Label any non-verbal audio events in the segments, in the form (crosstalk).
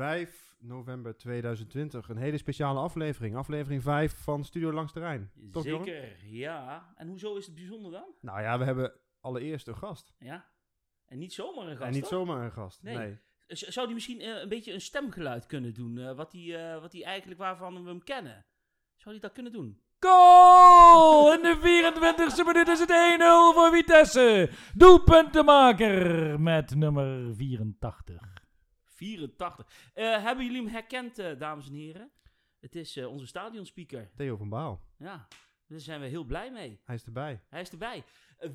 Donderdag 5 november 2020. Een hele speciale aflevering. Aflevering 5 van Studio Langs de Rijn. Toch? Zeker, ja. En hoezo is het bijzonder dan? Nou ja, we hebben allereerst een gast. Ja. En niet zomaar een gast, en niet toch? zomaar een gast. Nee. Zou die misschien eh, een beetje een stemgeluid kunnen doen? eh, wat hij eh, wat hij eigenlijk waarvan we hem kennen? Zou hij dat kunnen doen? Goal! In de 24e minuut is het 1-0 voor Vitesse. Doelpuntenmaker met nummer 84. 84. Eh, hebben jullie hem herkend, eh, dames en heren? Het is eh, onze stadionspeaker. Theo van Baal. Ja, daar zijn we heel blij mee. Hij is erbij. Hij is erbij.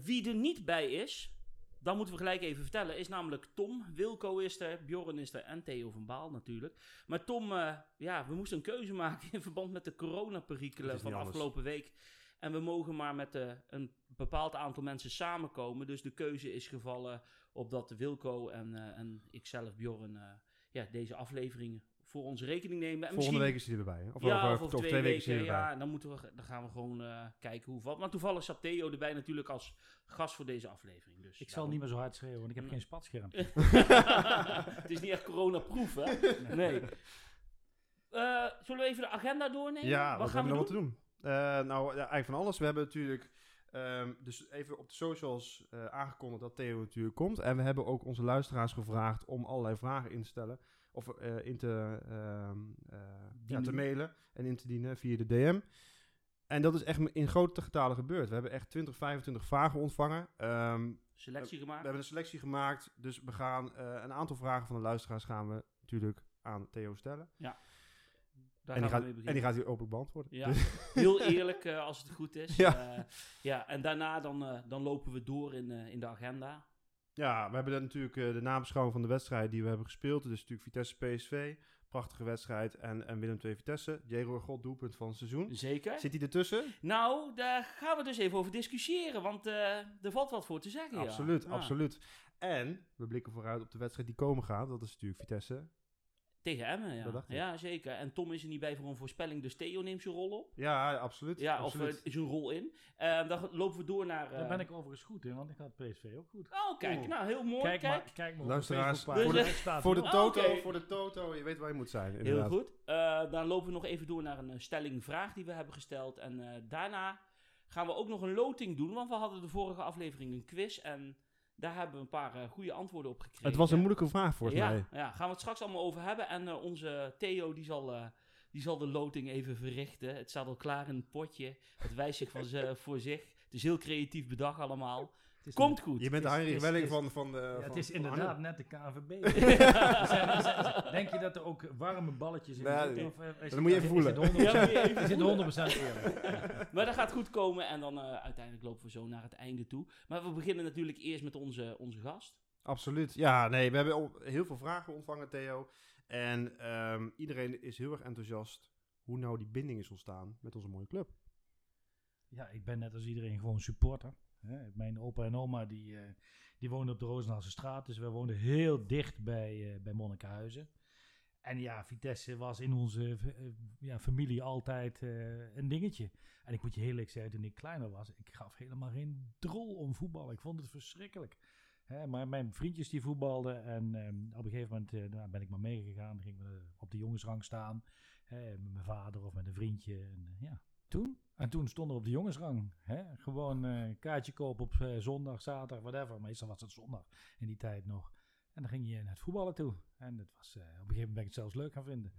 Wie er niet bij is, dat moeten we gelijk even vertellen, is namelijk Tom. Wilco is er, Bjorn is er en Theo van Baal natuurlijk. Maar Tom, ja, we moesten een keuze maken in verband met de coronaperikelen van afgelopen week. En we mogen maar met een bepaald aantal mensen samenkomen. Dus de keuze is gevallen op dat Wilco en, eh, en ikzelf, Bjorn, eh, ja, deze afleveringen voor onze rekening nemen. En Volgende week is hij erbij. Hè? Of ja, over, of over twee, weken is hij erbij. Ja, dan, moeten we, dan gaan we gewoon eh, kijken hoe het valt. Maar toevallig zat Theo erbij natuurlijk als gast voor deze aflevering. Dus Ik zal niet meer zo hard schreeuwen, want ik heb Mm. geen spatscherm. (laughs) het is niet echt coronaproof, hè? Nee. Eh, zullen we even de agenda doornemen? Ja, wat, gaan we we nog doen? wat te doen? Eh, nou, ja, eigenlijk van alles. We hebben natuurlijk ehm, dus even op de socials eh, aangekondigd dat Theo natuurlijk komt. En we hebben ook onze luisteraars gevraagd om allerlei vragen in te stellen. Of eh, in te, ehm, eh, ja, te mailen en in te dienen via de DM. En dat is echt in grote getalen gebeurd. We hebben echt 20, 25 vragen ontvangen. Ehm, Selectie we gemaakt. hebben een selectie gemaakt. Dus we gaan een aantal vragen van de luisteraars gaan we natuurlijk aan Theo stellen. Daar En die, gaan gaat, we mee en die gaat hij openlijk beantwoorden. Ja, Dus- heel (laughs) eerlijk eh, als het goed is. Ja. Eh, ja, en daarna dan, eh, dan lopen we door in, in de agenda. Ja, we hebben dan natuurlijk de nabeschouwing van de wedstrijd die we hebben gespeeld. Dus natuurlijk Vitesse PSV, prachtige wedstrijd. En, en Willem II Vitesse, J. God doelpunt van het seizoen. Zeker. Zit hij ertussen? Nou, daar gaan we dus even over discussiëren, want er valt wat voor te zeggen. absoluut, Ja. absoluut. En we blikken vooruit op de wedstrijd die komen gaat. Dat is natuurlijk Vitesse. Tegen Emmen, ja. Dat dacht ik. Ja, zeker. En Tom is er niet bij voor een voorspelling, dus Theo neemt zijn rol op. Ja, absoluut. Ja, absoluut. of eh, zijn rol in. Eh, dan lopen we door naar... eh, Daar ben ik overigens goed in, want ik had PSV ook goed. Oh, kijk. Nou, heel mooi. Kijk, Kijk. maar, kijk maar op Luisteraars, voor de- voor de toto, voor de toto, je weet waar je moet zijn. Heel Inderdaad. goed. Eh, dan lopen we nog even door naar een eh, stelling vraag die we hebben gesteld. En eh, daarna gaan we ook nog een loting doen, want we hadden de vorige aflevering een quiz. En daar hebben we een paar eh, goede antwoorden op gekregen. Het was een moeilijke vraag volgens ja, mij. Ja, gaan we het straks allemaal over hebben. En eh, onze Theo die zal, eh, die zal de loting even verrichten. Het staat al klaar in het potje. Het wijst zich van (laughs) voor zich. Het is heel creatief bedacht allemaal. Komt goed. Je bent de Heinrich Welling van, van de... Ja, het van- is inderdaad Arnhem. net de KNVB. (laughs) Zijn- Denk je dat er ook warme balletjes in Nee, zitten? nee. Of, eh, Dat moet je even is voelen. het 100%, Ja, moet je even is het voelen. 100% eerlijk? (laughs) Maar dat gaat goed komen en dan eh, uiteindelijk lopen we zo naar het einde toe. Maar we beginnen natuurlijk eerst met onze, onze gast. Absoluut. Ja, nee, we hebben heel veel vragen ontvangen, Theo. En ehm, iedereen is heel erg enthousiast hoe nou die binding is ontstaan met onze mooie club. Ja, ik ben net als iedereen gewoon supporter. Mijn opa en oma die, eh, die woonden op de Roosendaalse straat. Dus wij woonden heel dicht bij, eh bij Monnikenhuizen. En ja, Vitesse was in onze eh, ja, familie altijd een dingetje. En ik moet je heel eerlijk zeggen, toen ik kleiner was, ik gaf helemaal geen drol om voetbal. Ik vond het verschrikkelijk. Hè, maar mijn vriendjes die voetbalden en ehm, op een gegeven moment nou, ben ik maar meegegaan. Gingen we op de jongensrang staan. hè, met mijn vader of met een vriendje. En, ja, toen. En toen stonden we op de jongensrang. Hè? Gewoon eh kaartje kopen op eh, zondag, zaterdag, whatever. Meestal was het zondag in die tijd nog. En dan ging je naar het voetballen toe. En dat was, eh, op een gegeven moment ben ik het zelfs leuk gaan vinden.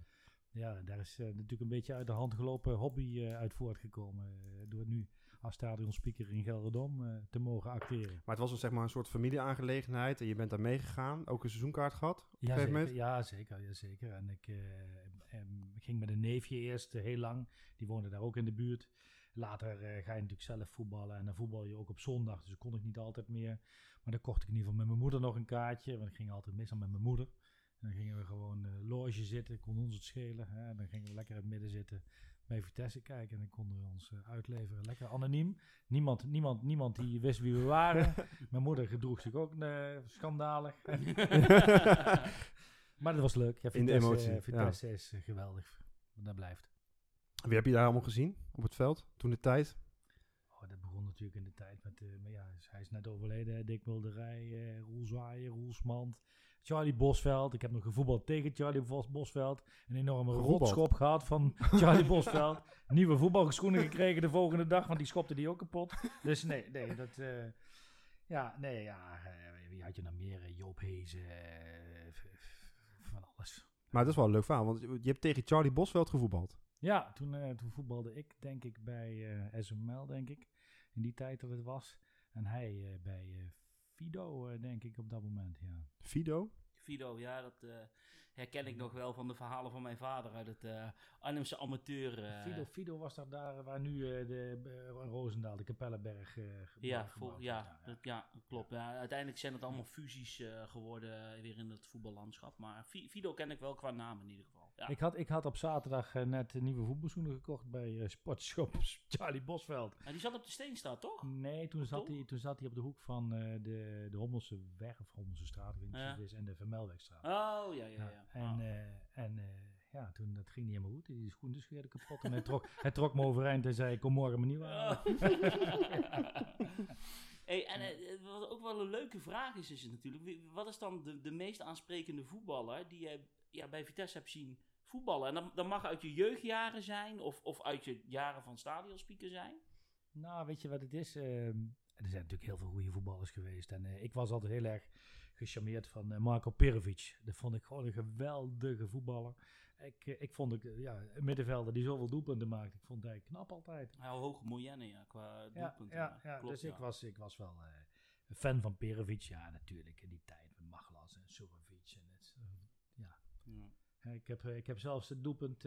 Ja, daar is natuurlijk een beetje uit de hand gelopen hobby uit voortgekomen. door nu als stadionspeaker in Gelredom eh, te mogen acteren. Maar het was een, zeg maar, een soort familieaangelegenheid en je bent daar meegegaan. Ook een seizoenkaart gehad op een Ja, gegeven zeker, moment. ja, zeker, ja, zeker. En ik ging met een neefje eerst eh, heel lang. Die woonde daar ook in de buurt. Later eh, ga je natuurlijk zelf voetballen. En dan voetbal je ook op zondag. Dus dat kon ik niet altijd meer. Maar dan kocht ik in ieder geval met mijn moeder nog een kaartje. Want ik ging altijd meestal met mijn moeder. En dan gingen we gewoon eh loge zitten. Kon ons het schelen. Hè. En dan gingen we lekker in het midden zitten. Bij Vitesse kijken. En dan konden we ons uitleveren. Lekker anoniem. Niemand, niemand, niemand die wist wie we waren. (laughs) mijn moeder gedroeg zich ook schandalig. (laughs) Maar dat was leuk. Ja, In de Vitesse, emotie, Vitesse is eh, geweldig. Dat blijft. Wie heb je daar allemaal gezien op het veld toen de tijd? Oh, dat begon natuurlijk in de tijd met... eh, maar ja, hij is net overleden. Dick Mulderij, eh Roel Zwaaien, Roel Smant, Charlie Bosveld. Ik heb nog gevoetbald tegen Charlie Bos Bosveld. Een enorme Gevoetbald? rotschop gehad van (laughs) Charlie Bosveld. Nieuwe voetbalschoenen gekregen de volgende dag, want die schopte die ook kapot. Dus nee, nee, dat... ja, nee, ja. wie had je nou meer? Joop Hezen. eh, v- v- van alles. Maar dat is wel een leuk verhaal, want je je hebt tegen Charlie Bosveld gevoetbald. Ja, toen, eh, toen voetbalde ik, denk ik, bij eh SML, denk ik. In die tijd dat het was. En hij eh, bij eh, Fido, eh, denk ik, op dat moment, ja. Fido? Fido, ja, dat eh, herken ik nog wel van de verhalen van mijn vader uit het eh Arnhemse amateur. eh, Fido, Fido was daar, daar waar nu eh, de Roosendaal, de Kapellenberg gebouwd- ja, vol- ja, dat, ja, dat klopt. Ja, uiteindelijk zijn het allemaal fusies geworden weer in het voetballandschap. Maar Fi- Fido ken ik wel qua naam in ieder geval. Ja. Ik, had, ik had op zaterdag net een nieuwe voetbalschoenen gekocht bij Sportshop (laughs) Charlie Bosveld. En die zat op de Steenstraat, toch? Nee, toen zat, hij, toen zat hij op de hoek van de, de Hommelse weg, of Hommelse straat, ik weet niet Ja. wat het is, en de Vermelwegstraat. Oh, ja, Ja, ja. En, Ah. eh, en eh, ja, toen dat ging niet helemaal goed. Die schoenen scheerden kapot. En hij trok, (laughs) hij trok me overeind en zei: Kom morgen maar nieuw halen. (laughs) hey, en eh, wat ook wel een leuke vraag is, is het natuurlijk. Wat is dan de, de meest aansprekende voetballer die jij ja, bij Vitesse hebt zien voetballen? En dat, dat mag uit je jeugdjaren zijn of, of uit je jaren van stadionspeaker zijn. Nou, weet je wat het is? Ehm, er zijn natuurlijk heel veel goede voetballers geweest. En ik was altijd heel erg gecharmeerd van eh, Marco Perovic. Dat vond ik gewoon een geweldige voetballer. Ik, eh, ik vond het, eh, ja, een middenvelder die zoveel doelpunten maakt. Ik vond hij knap altijd. Heel hoge moyenne, ja, qua Ja, doelpunten. ja, ja. Klopt, dus ja. Ik, was, ik was wel een fan van Perovic. Ja, natuurlijk. In die tijd met Maglas en Surovic. En het, ja. Ja. Ja, Ik heb, ik heb zelfs het doelpunt,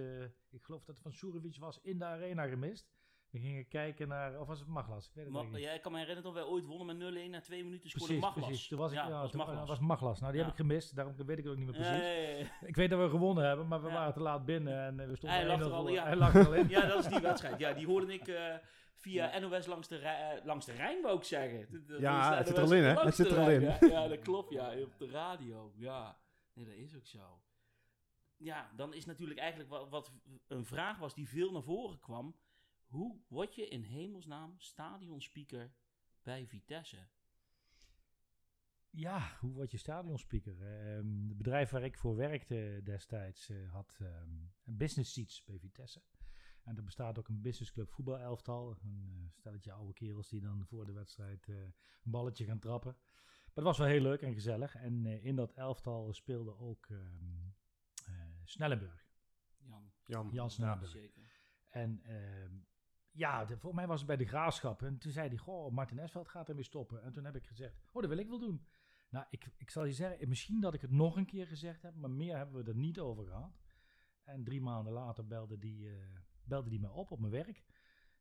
ik geloof dat het van Surovic was, in de arena gemist. We gingen kijken naar, of was het Maglas? Ik weet het Ma- eigenlijk niet. ja, ik kan me herinneren dat wij ooit wonnen met 0-1 na twee minuten scoorde Precies, Maglas. precies. Toen was ik, ja, was toen, Maglas. dat was Maglas. Nou, die Ja. heb ik gemist, daarom weet ik het ook niet meer precies. Ja, ja, ja, ja. Ik weet dat we gewonnen hebben, maar we Ja. waren te laat binnen en eh, we stonden Hij lag 1-0 er al, voor. ja. Hij lag er al in. (laughs) Ja, dat is die wedstrijd. Ja, die hoorde ik eh, via NOS langs de, eh, langs de Rijn, wou ik zeggen. Dat- dat Ja, het zit er al in, hè? Het zit er al in. Ja, ja, dat klopt, ja. Op de radio, ja. Nee, dat is ook zo. Ja, dan is natuurlijk eigenlijk wat, wat een vraag was die veel naar voren kwam. Hoe word je in hemelsnaam stadionspeaker bij Vitesse? Ja, hoe word je stadionspeaker? Ehm het bedrijf waar ik voor werkte destijds eh, had ehm, een business seats bij Vitesse. En er bestaat ook een businessclub voetbalelftal. Een eh, stelletje oude kerels die dan voor de wedstrijd eh, een balletje gaan trappen. Maar het was wel heel leuk en gezellig. En eh, in dat elftal speelde ook ehm eh, Snellenburg. Jan. Jan. Jan Snellenburg. Zeker. En ehm, ja, voor mij was het bij de Graafschap. En toen zei hij, goh, Martin Esveld gaat ermee stoppen. En toen heb ik gezegd, oh, dat wil ik wel doen. Nou, ik, ik zal je zeggen, misschien dat ik het nog een keer gezegd heb, maar meer hebben we er niet over gehad. En drie maanden later belde die, eh, belde die mij op op mijn werk.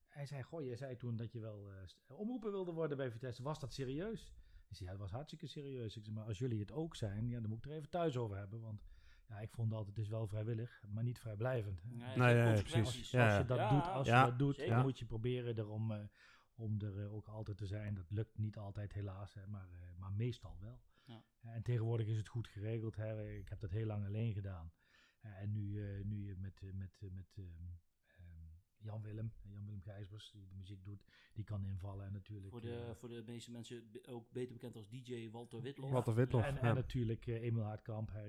Hij zei, goh, je zei toen dat je wel eh, st- omroepen wilde worden bij Vitesse. Was dat serieus? Ik zei, ja, was hartstikke serieus. Ik zei, maar als jullie het ook zijn, ja, dan moet ik er even thuis over hebben. Want ja, ik vond altijd, het is wel vrijwillig, maar niet vrijblijvend. Nee, Nee, geen nee, nee, consequenties. precies. Als Ja, je dat ja. doet, als Ja, je dat doet dan moet je proberen erom, eh, om er eh, ook altijd te zijn. Dat lukt niet altijd helaas, hè, maar, eh, maar meestal wel. Ja. En tegenwoordig is het goed geregeld. Hè. Ik heb dat heel lang alleen gedaan. En nu, eh, nu je met, met, eh, met ehm, ehm, Jan Willem, Jan Willem Gijsbers, die de muziek doet, die kan invallen en natuurlijk. Voor de, eh, voor de meeste mensen ook beter bekend als DJ Walter Witlof. Walter Witlof. en, ja. en natuurlijk eh, Emil.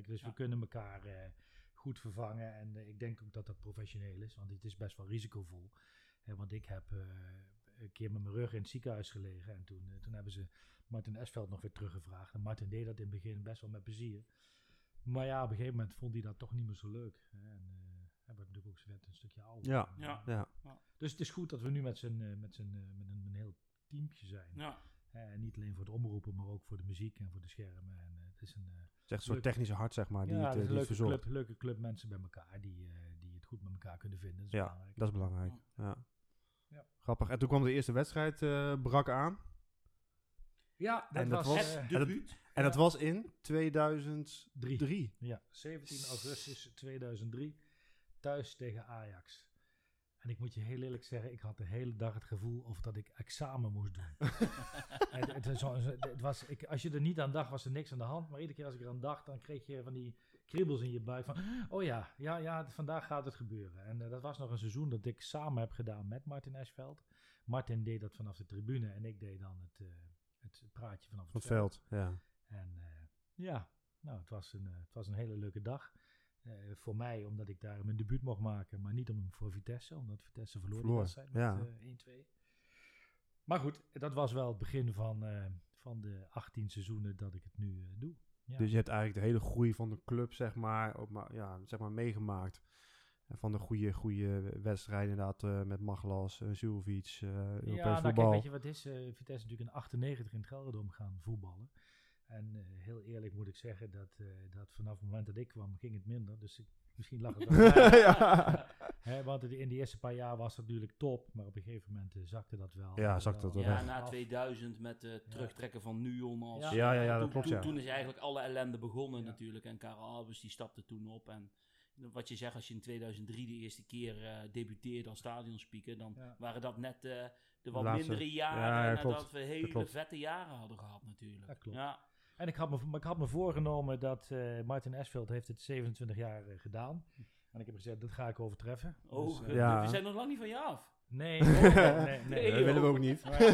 Dus Ja. we kunnen elkaar eh, goed vervangen. En ik denk ook dat dat professioneel is, want het is best wel risicovol. Hè, want ik heb eh, een keer met mijn rug in het ziekenhuis gelegen. En toen, toen hebben ze Martin Esveld nog weer teruggevraagd. En Martin deed dat in het begin best wel met plezier. Maar ja, op een gegeven moment vond hij dat toch niet meer zo leuk. Hè. En zijn werd een stukje ouder. Ja. Ja. Ja. Dus het is goed dat we nu met, zijn, eh, met, zijn, eh, met een, een heel teampje zijn. Ja. Eh, niet alleen voor het omroepen, maar ook voor de muziek en voor de schermen. En eh, het is een... eh, Het is echt een soort technische hart, zeg maar, die ja, het, een leuke verzorgt. club, leuke club mensen bij elkaar die, eh, die het goed met elkaar kunnen vinden. Dat is Ja, belangrijk. Dat is belangrijk. Ja. Ja. Grappig. En toen kwam de eerste wedstrijd eh, brak aan. Ja, dat En dat was, was- eh, Het en dat- debuut. En dat was in 2003. Drie. ja, 17 augustus 2003, thuis tegen Ajax. En ik moet je heel eerlijk zeggen, ik had de hele dag het gevoel of dat ik examen moest doen. (laughs) het, het, was, ik, als je er niet aan dacht, was er niks aan de hand. Maar iedere keer als ik eraan dacht, dan kreeg je van die kriebels in je buik van... Oh ja, ja, ja vandaag gaat het gebeuren. En eh, dat was nog een seizoen dat ik samen heb gedaan met Martin Eschveld. Martin deed dat vanaf de tribune en ik deed dan het, eh, het praatje vanaf Van het veld. Ja. En eh, ja, nou, het was een, het was een hele leuke dag. Eh, voor mij, omdat ik daar mijn debuut mocht maken, maar niet om voor Vitesse, omdat Vitesse verloor die Verloor, wedstrijd met ja. eh, 1-2. Maar goed, dat was wel het begin van, eh, van de 18 seizoenen dat ik het nu eh, doe. Ja. Dus je hebt eigenlijk de hele groei van de club, zeg maar, ook maar, ja, zeg maar meegemaakt. En van de goede, goede wedstrijden inderdaad eh, met Maglas, uh, Zulvic, eh Europees ja, nou, voetbal. kijk, weet je wat is? Eh, Vitesse natuurlijk in 98 in het Gelredome gaan voetballen. En eh, heel eerlijk moet ik zeggen dat, eh, dat vanaf het moment dat ik kwam, ging het minder. Dus ik, misschien lag het wel (laughs) ja. Hè, want in de eerste paar jaar was het natuurlijk top, maar op een gegeven moment eh, zakte dat wel. Ja, zakte dat wel Ja, na af. 2000 met het terugtrekken van Nuon als... Ja. Ja, ja, ja, dat toen, klopt, toen, ja. toen is eigenlijk alle ellende begonnen Ja. natuurlijk. En Karel Albers die stapte toen op. En wat je zegt, als je in 2003 de eerste keer eh, debuteerde als stadionspeaker, dan Ja. waren dat net eh, de wat Laatste. mindere jaren Ja, ja, nadat we hele vette jaren hadden gehad natuurlijk. Dat klopt. En ik had me, maar ik had me voorgenomen dat eh, Martin Esveld heeft het 27 jaar eh, gedaan. En ik heb gezegd, dat ga ik overtreffen. oh, Dus, eh, we- Ja. we zijn nog lang niet van je af. Nee, (laughs) nee, nee, nee, Nee, dat willen we ook niet. Maar- nee,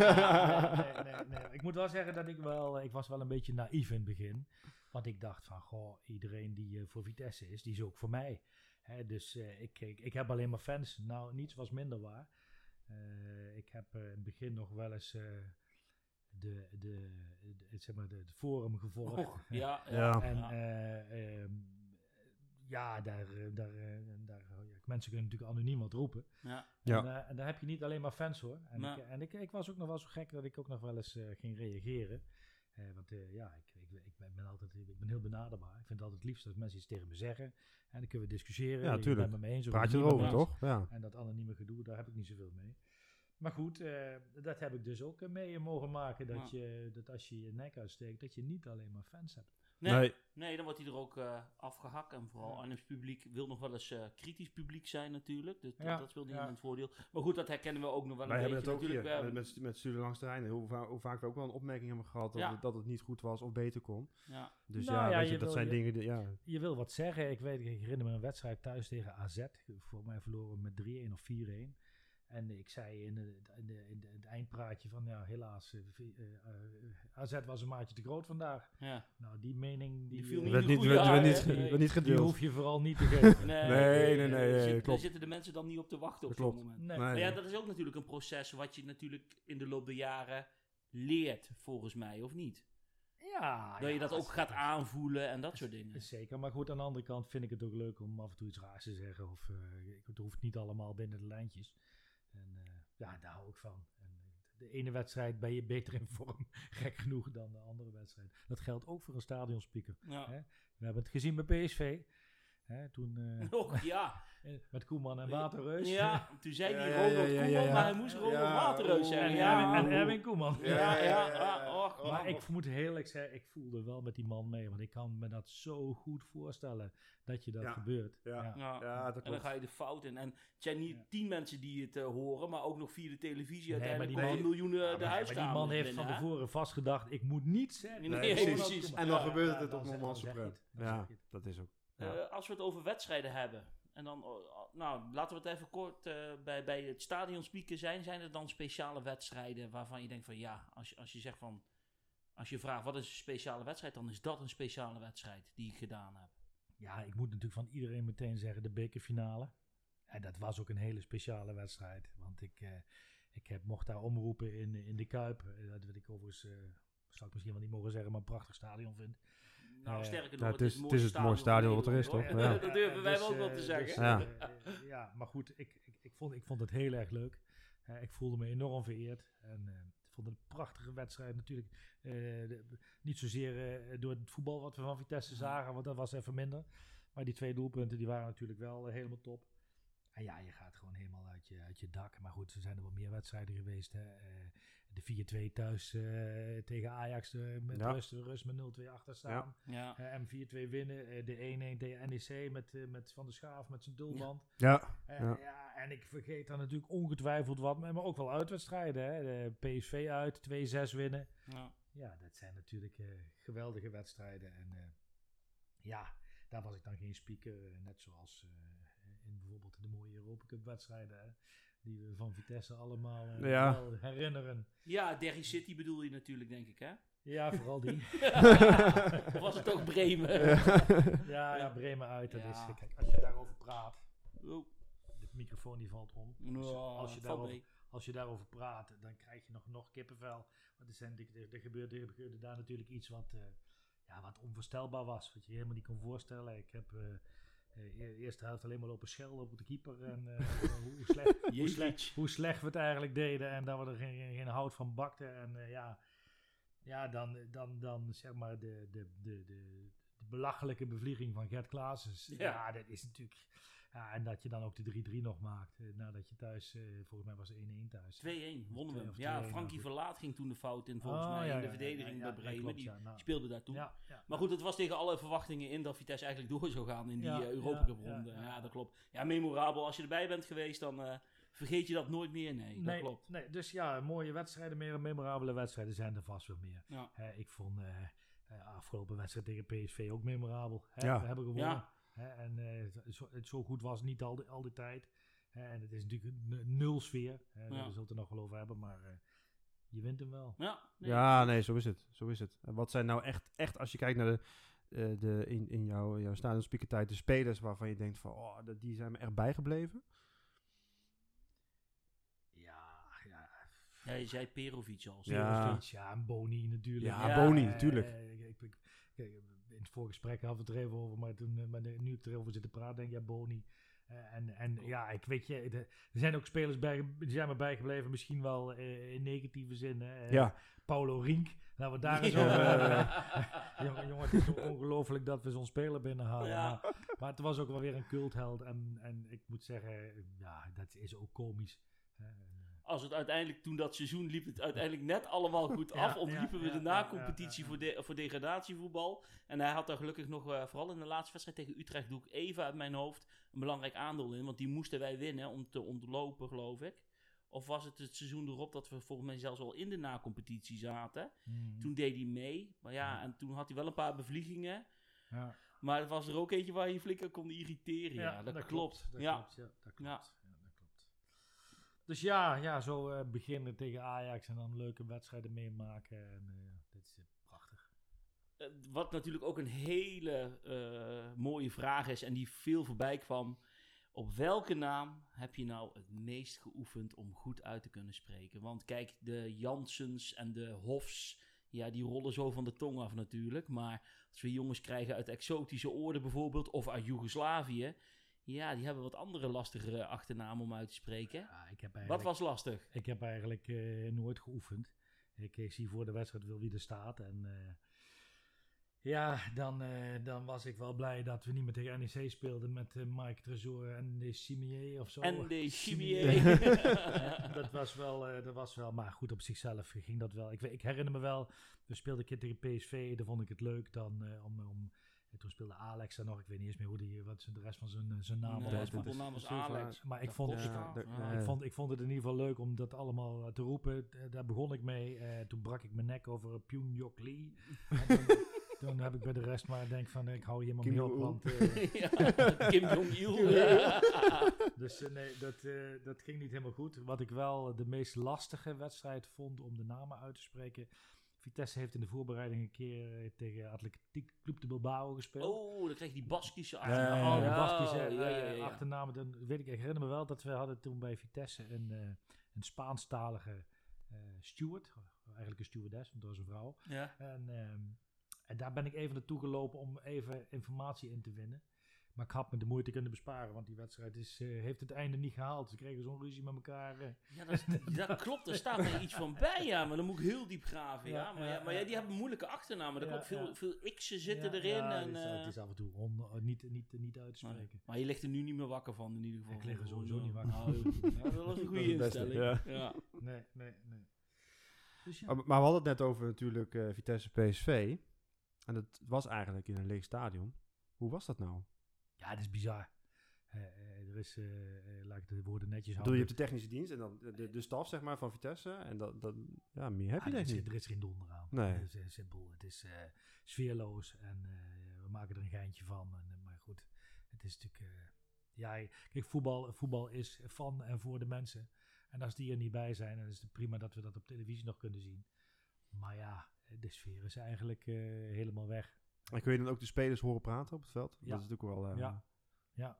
nee, nee, nee. Ik moet wel zeggen dat ik wel, ik was wel een beetje naïef in het begin. Want ik dacht van, goh, iedereen die voor Vitesse is, die is ook voor mij. Hè, dus eh, ik, ik, ik heb alleen maar fans. Nou, niets was minder waar. Eh, ik heb in het begin nog wel eens eh, de, de, de, zeg maar de, de forum gevolgd. Oh, ja, ja, Ja. En ja. eh, ehm, ja, daar, eh, daar, eh, daar, ja, mensen kunnen natuurlijk anoniem wat roepen. ja. Ja. En, eh, en daar heb je niet alleen maar fans hoor. En, ik, en ik, ik was ook nog wel zo gek dat ik ook nog wel eens eh, ging reageren. Eh, want eh, ja, ik, ik, ik, ben, altijd ik ben heel benaderbaar. Ik vind het altijd het liefst dat mensen iets tegen me zeggen. En dan kunnen we discussiëren. Ja, me eens, of Praat je erover, toch? Ja. En dat anonieme gedoe, daar heb ik niet zoveel mee. Maar goed, eh, dat heb ik dus ook eh, mee mogen maken. Dat, Ja. je, dat als je je nek uitsteekt, dat je niet alleen maar fans hebt. Nee, Nee. nee, dan wordt hij er ook eh, afgehakt. En vooral Ja. Arnhems publiek wil nog wel eens eh, kritisch publiek zijn natuurlijk. Dus dat, Ja, dat speelt niet ja. in het voordeel. Maar goed, dat herkennen we ook nog wel Wij een hebben het beetje ook hier natuurlijk. met, met, met studie langs de Rijn. Hoe, va- hoe vaak we ook wel een opmerking hebben gehad dat, Ja. het, dat het niet goed was of beter kon. ja. Dus Nou ja, ja, weet je, je dat wil zijn je- dingen die, ja. Je wil wat zeggen. Ik weet, ik herinner me een wedstrijd thuis tegen AZ. Voor mij verloren met 3-1 of 4-1. En ik zei in, de, in, de, in, de- het eindpraatje van, ja, helaas, eh, AZ was een maatje te groot vandaag. ja. Nou, die mening, die, Die viel niet werd niet, werd, niet, hè? ge- Nee. werd niet die hoef je vooral niet te geven. (laughs) Nee, Nee, nee, nee, daar nee, zit- daar klopt. zitten de mensen dan niet op te wachten op Dat zo'n klopt. moment. Nee. Nee. Maar ja, dat is ook natuurlijk een proces wat je natuurlijk in de loop der jaren leert, volgens mij, of niet? Ja, dat je ja, dat ook gaat aanvoelen en dat soort dingen. Zeker, maar goed, aan de andere kant vind ik het ook leuk om af en toe iets raars te zeggen. Of eh, ik- het hoeft niet allemaal binnen de lijntjes. Ja, daar hou ik van. En, de ene wedstrijd ben je beter in vorm, (laughs) gek genoeg, dan de andere wedstrijd. Dat geldt ook voor een stadionspeaker. Ja. Hè? We hebben het gezien bij PSV. Hè, toen (laughs) Och, ja. Eh, met Koeman en Waterreus. ja, (laughs) toen zei Ja, hij ja, Ronald ja, ja, Koeman, ja. maar hij moest Ronald Ja, Waterreus zeggen. En, Ja, Erwin, en. Erwin Koeman. Ja, ja, ja, och, Oh, Maar ik moet heel eerlijk zeggen, ik voelde wel met die man mee. Want ik kan me dat zo goed voorstellen dat je dat Ja. gebeurt. Ja. Ja. Ja, dat en dan ga je de fout in. En het zijn niet Ja. tien mensen die het eh, horen, maar ook nog via de televisie Nee, maar uiteindelijk die al man- miljoenen Ja, de maar- maar die man heeft binnen, van hè? tevoren vastgedacht, ik moet niet zeggen. Nee, precies. En dan gebeurt het op dan Ja, dat is ook. Ja. Eh, als we het over wedstrijden hebben. En dan, oh, nou, laten we het even kort eh, bij, bij het stadion spieken zijn. Zijn er dan speciale wedstrijden waarvan je denkt van ja, als je, als je zegt van, als je vraagt wat is een speciale wedstrijd, dan is dat een speciale wedstrijd die ik gedaan heb. Ja, ik moet natuurlijk van iedereen meteen zeggen de bekerfinale. En dat was ook een hele speciale wedstrijd. Want ik, eh, ik heb, mocht daar omroepen in, in de Kuip. Eh, Dat wil ik overigens, eh zou ik misschien wel niet mogen zeggen, maar een prachtig stadion vind. Nou, sterker nog, nou, het het is het is het mooiste stadion wat er is, toch? Ja. dat durven wij Dus, wel wel eh, te zeggen. dus, Ja. eh, ja, maar goed, ik, ik, ik, vond, ik vond het heel erg leuk. Eh, ik voelde me enorm vereerd. En eh, ik vond het een prachtige wedstrijd. Natuurlijk eh, de- niet zozeer eh, door het voetbal wat we van Vitesse zagen, want dat was even minder. Maar die twee doelpunten die waren natuurlijk wel helemaal top. En ja, je gaat gewoon helemaal uit je, uit je dak. Maar goed, er zijn er wel meer wedstrijden geweest. Hè. De 4-2 thuis eh, tegen Ajax eh, met Ja. rust, rust met 0-2 achter staan. Ja. Eh, en 4-2 winnen. Eh, de 1-1 tegen NEC met, met Van der Schaaf met zijn doelband. Ja, Ja. ja. en ik vergeet dan natuurlijk ongetwijfeld wat, maar ook wel uitwedstrijden. Hè. De PSV uit, 2-6 winnen. Ja. Ja, dat zijn natuurlijk eh, geweldige wedstrijden. En eh, ja, daar was ik dan geen speaker. net zoals eh, in bijvoorbeeld de mooie Europa Cup wedstrijden. Hè, die we van Vitesse allemaal eh, Ja. wel herinneren. ja, Derry City bedoel je natuurlijk, denk ik, hè? Ja, vooral die. of (laughs) was het ook Bremen. Ja, ja, Bremen uit. Dat Ja. is, kijk, als je daarover praat, Oh, de microfoon die valt om. Dus nou, als, je valt daarover, als je daarover praat, dan krijg je nog, nog kippenvel. Want er, zijn, er, er, gebeurde, er gebeurde daar natuurlijk iets wat, eh, ja, wat onvoorstelbaar was. Wat je helemaal niet kon voorstellen. Ik heb eh eh, e- eerste helft alleen maar lopen schelden op de keeper. En eh, (laughs) hoe, slecht, hoe, slecht, hoe slecht we het eigenlijk deden. En dat we er geen, geen, hout van bakten. En eh, ja, ja dan, dan, dan zeg maar de, de, de, de, belachelijke bevlieging van Gert Klaassen. Ja. Ja. dat is natuurlijk... Ja, en dat je dan ook de 3-3 nog maakt. eh, nadat je thuis, eh, volgens mij was het 1-1 thuis. 2-1 wonnen we. Ja, 2-1, Frankie Verlaat ging toen de fout in volgens Oh, mij ja, in de ja, verdediging ja, bij Bremen. klopt, die ja, nou. speelde daar toen. Ja, ja. Maar goed, het was tegen alle verwachtingen in dat Vitesse eigenlijk door zou gaan in die Ja, eh, Europa ronde. ja, Ja, ja. dat klopt. Ja, memorabel. Als je erbij bent geweest, dan eh, vergeet je dat nooit meer. Nee, dat nee, klopt. Nee, dus ja, mooie wedstrijden, meer memorabele wedstrijden zijn er vast wel meer. Ja. Hè, ik vond eh eh, afgelopen wedstrijd tegen PSV ook memorabel. Hè, Ja. We hebben gewonnen. Ja. Hè, en eh, zo, het zo goed was niet al de, al die tijd. Hè, en het is natuurlijk een nul sfeer. Hè, Ja. Daar zullen we het er nog wel over hebben, maar eh, je wint hem wel. Ja, nee. Ja, nee, zo is het. Zo is het. En wat zijn nou echt, echt als je kijkt naar de, eh, de in, in jouw, jouw stadionspeakertijd, de spelers waarvan je denkt van, oh, dat- die zijn me echt bijgebleven? Ja, ja. Ja, je zei Perovic al. Ja. Ja, en Boni natuurlijk. Ja, Ja, Boni, natuurlijk. eh, ik, ik, ik- in het voorgesprek hadden we het er even over, maar, toen, eh, maar nu ik erover zit te praten, denk ik, ja, Boni. Eh, en en ja, ik weet je, de- er zijn ook spelers bij, die zijn me bijgebleven, misschien wel eh, in negatieve zin. hè. Ja. Paulo Rink, laten we daar eens Ja. over... (laughs) jongen, jongen, het is ongelooflijk dat we zo'n speler binnenhalen. Ja. Maar, maar het was ook wel weer een cultheld. En, en ik moet zeggen, ja, dat is ook komisch. Als het uiteindelijk, toen dat seizoen liep het uiteindelijk net allemaal goed (laughs) Ja, af. Ontliepen ja, we de na-competitie ja, voor, de, voor degradatievoetbal. En hij had daar gelukkig nog, eh, vooral in de laatste wedstrijd tegen Utrecht, doe ik even uit mijn hoofd, een belangrijk aandeel in. Want die moesten wij winnen om te ontlopen, geloof ik. Of was het het seizoen erop dat we volgens mij zelfs al in de na-competitie zaten. mm, Toen deed hij mee. Maar ja, en toen had hij wel een paar bevliegingen. ja. Maar het was er ook eentje waar je flink aan kon irriteren. Ja, dat, klopt. Dat ja. klopt, ja, dat klopt. Ja. dat klopt. Dus ja, ja zo eh, beginnen tegen Ajax en dan leuke wedstrijden meemaken. En eh, dat is eh, prachtig. Wat natuurlijk ook een hele mooie vraag is en die veel voorbij kwam. Op welke naam heb je nou het meest geoefend om goed uit te kunnen spreken? Want kijk, de Jansens en de Hofs, ja, die rollen zo van de tong af natuurlijk. Maar als we jongens krijgen uit exotische oorden bijvoorbeeld, of uit Joegoslavië, ja, die hebben wat andere lastigere achternamen om uit te spreken. Ja, ik heb Wat was lastig? ik heb eigenlijk eh, nooit geoefend. Ik, ik zie voor de wedstrijd wel wie er staat. En eh, ja, dan, eh, dan was ik wel blij dat we niet meer tegen NEC speelden met eh, Mike Tresor en de Simier of zo. En de Simier. chimie. Ja, (laughs) (laughs) dat, was wel, eh, dat was wel, maar goed, op zichzelf ging dat wel. Ik, ik herinner me wel, we speelden een keer tegen PSV, daar vond ik het leuk dan eh, om, om en toen speelde Alex daar nog, ik weet niet eens meer hoe die, wat de rest van zijn, eh, zijn naam Nee, was. maar- voetbalnaam was. Alex. maar ik vond, Costa. Ja, de- Ja. ja. ik, vond, ik vond het in ieder geval leuk om dat allemaal eh, te roepen. Eh, Daar begon ik mee. Eh, toen brak ik mijn nek over Pyongyok Lee. (laughs) En toen, heb ik bij de rest maar denk van, ik hou hier maar Kim mee op. Want, (laughs) ja, Kim Jong-il. (laughs) Dus nee, dat, eh, dat ging niet helemaal goed. Wat ik wel de meest lastige wedstrijd vond om de namen uit te spreken. Vitesse heeft in de voorbereiding een keer eh, tegen Atletiek Club de Bilbao gespeeld. Oh, dan krijg je die Baskische achternaam. ja, Al die ja. Baskische ja, ja, eh, achternamen. Dan weet ik, ik herinner me wel dat we hadden toen bij Vitesse een, eh, een Spaanstalige eh steward. Eigenlijk een stewardess, want dat was een vrouw. Ja. En, ehm, en daar ben ik even naartoe gelopen om even informatie in te winnen. Maar ik had me de moeite kunnen besparen, want die wedstrijd is, eh, heeft het einde niet gehaald. Ze kregen zo'n ruzie met elkaar. eh. Ja, dat, is- (laughs) dat klopt. Er staat er iets van bij, ja. Maar dan moet ik heel diep graven, ja. Ja, Maar, ja, maar die hebben moeilijke achternamen. Er Ja, komt veel, ja. veel x'en zitten Ja, erin. ja, en, het, is, eh, het is af en toe on, niet, niet, niet uit te spreken. Maar je ligt er nu niet meer wakker van, in ieder geval. Ik lig er sowieso niet wakker Nou, ja, dat was een (laughs) goede is instelling. ja. Ja. Nee, nee, nee. Dus ja. Maar, maar we hadden het net over natuurlijk eh, Vitesse PSV. En dat was eigenlijk in een leeg stadion. Hoe was dat nou? Ja, het is bizar. Eh, eh, er is, eh, laat ik de woorden netjes Doe houden. je hebt de technische dienst en dan de, de, staf zeg maar van Vitesse. En dat, dat, ja, meer heb je niet. er is geen donder aan. Nee. Het is simpel. Het is sfeerloos en we maken er een geintje van. En, maar goed, het is natuurlijk... ja, kijk, voetbal, voetbal is van en voor de mensen. En als die er niet bij zijn, dan is het prima dat we dat op televisie nog kunnen zien. Maar ja, de sfeer is eigenlijk helemaal weg. En kun je dan ook de spelers horen praten op het veld? Ja. Dat is natuurlijk wel... eh, Ja. Ja.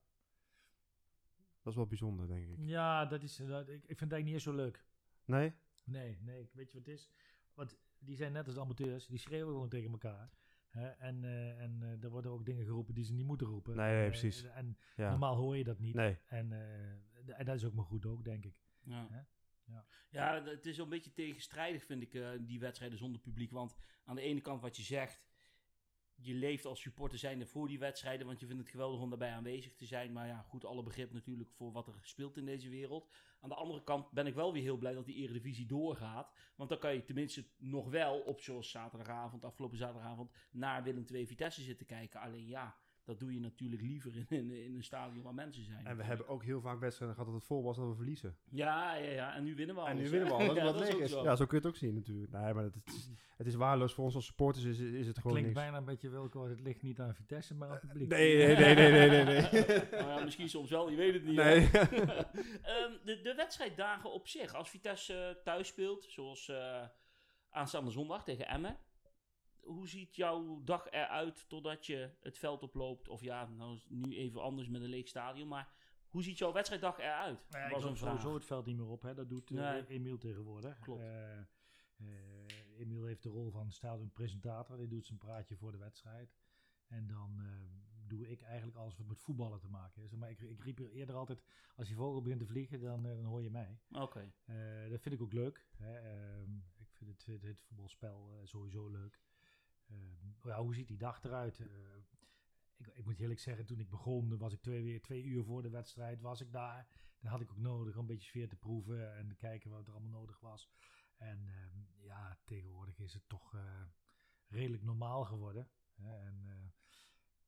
Dat is wel bijzonder, denk ik. Ja, dat is, dat, ik, ik vind het eigenlijk niet eens zo leuk. Nee? Nee, nee, weet je wat het is? Want die zijn net als de amateurs, die schreeuwen gewoon tegen elkaar. Hè? En, eh, en eh, er worden ook dingen geroepen die ze niet moeten roepen. Nee, nee, Eh, precies. En Ja. normaal hoor je dat niet. Nee. En, eh, en dat is ook maar goed ook, denk ik. Ja. Hè? Ja. ja, het is een beetje tegenstrijdig, vind ik, eh, die wedstrijden zonder publiek. Want aan de ene kant wat je zegt, je leeft als supporter zijnde voor die wedstrijden, want je vindt het geweldig om daarbij aanwezig te zijn. Maar ja, goed, alle begrip natuurlijk voor wat er speelt in deze wereld. Aan de andere kant ben ik wel weer heel blij dat die Eredivisie doorgaat. Want dan kan je tenminste nog wel op zoals zaterdagavond, afgelopen zaterdagavond, naar Willem II Vitesse zitten kijken. Alleen ja, dat doe je natuurlijk liever in, in, in een stadion waar mensen zijn. En we natuurlijk. hebben ook heel vaak wedstrijden gehad dat het vol was dat we verliezen. Ja, ja, ja. En nu winnen we alles. en nu hè? winnen we al, dat (laughs) Ja, wat dat is leeg ook is. zo. Ja, zo kun je het ook zien natuurlijk. Nee, maar het, het is, het is waardeloos voor ons als supporters, is, is het gewoon Klinkt niks. bijna een beetje Wilco, het ligt niet aan Vitesse, maar aan het publiek. Nee, nee, nee, nee, nee, nee. nee. (laughs) nou ja, misschien soms wel, je weet het niet. Nee. (laughs) Ehm, de, de wedstrijddagen op zich, als Vitesse eh, thuis speelt, zoals eh, aanstaande zondag tegen Emmen. Hoe ziet jouw dag eruit totdat je het veld oploopt? Of ja, nou nu even anders met een leeg stadion, maar hoe ziet jouw wedstrijddag eruit? Nou ja, ik was een vraag. sowieso het veld niet meer op. Hè. Dat doet eh, Nee. Emiel tegenwoordig. Klopt. Eh, eh, Emiel heeft de rol van stadionpresentator. Die doet zijn praatje voor de wedstrijd. En dan eh, doe ik eigenlijk alles wat met voetballen te maken heeft. Maar ik, ik riep er eerder altijd, als die vogel begint te vliegen, dan, eh, dan hoor je mij. Oké. Eh, dat vind ik ook leuk. Hè. Ehm, ik vind het, het, het voetbalspel eh, sowieso leuk. Ehm, ja, hoe ziet die dag eruit? Eh, ik, ik moet eerlijk zeggen, toen ik begon, was ik twee, weer, twee uur voor de wedstrijd, was ik daar. Dan had ik ook nodig om een beetje sfeer te proeven en te kijken wat er allemaal nodig was. En ehm, ja, tegenwoordig is het toch eh, redelijk normaal geworden. Hè. En eh,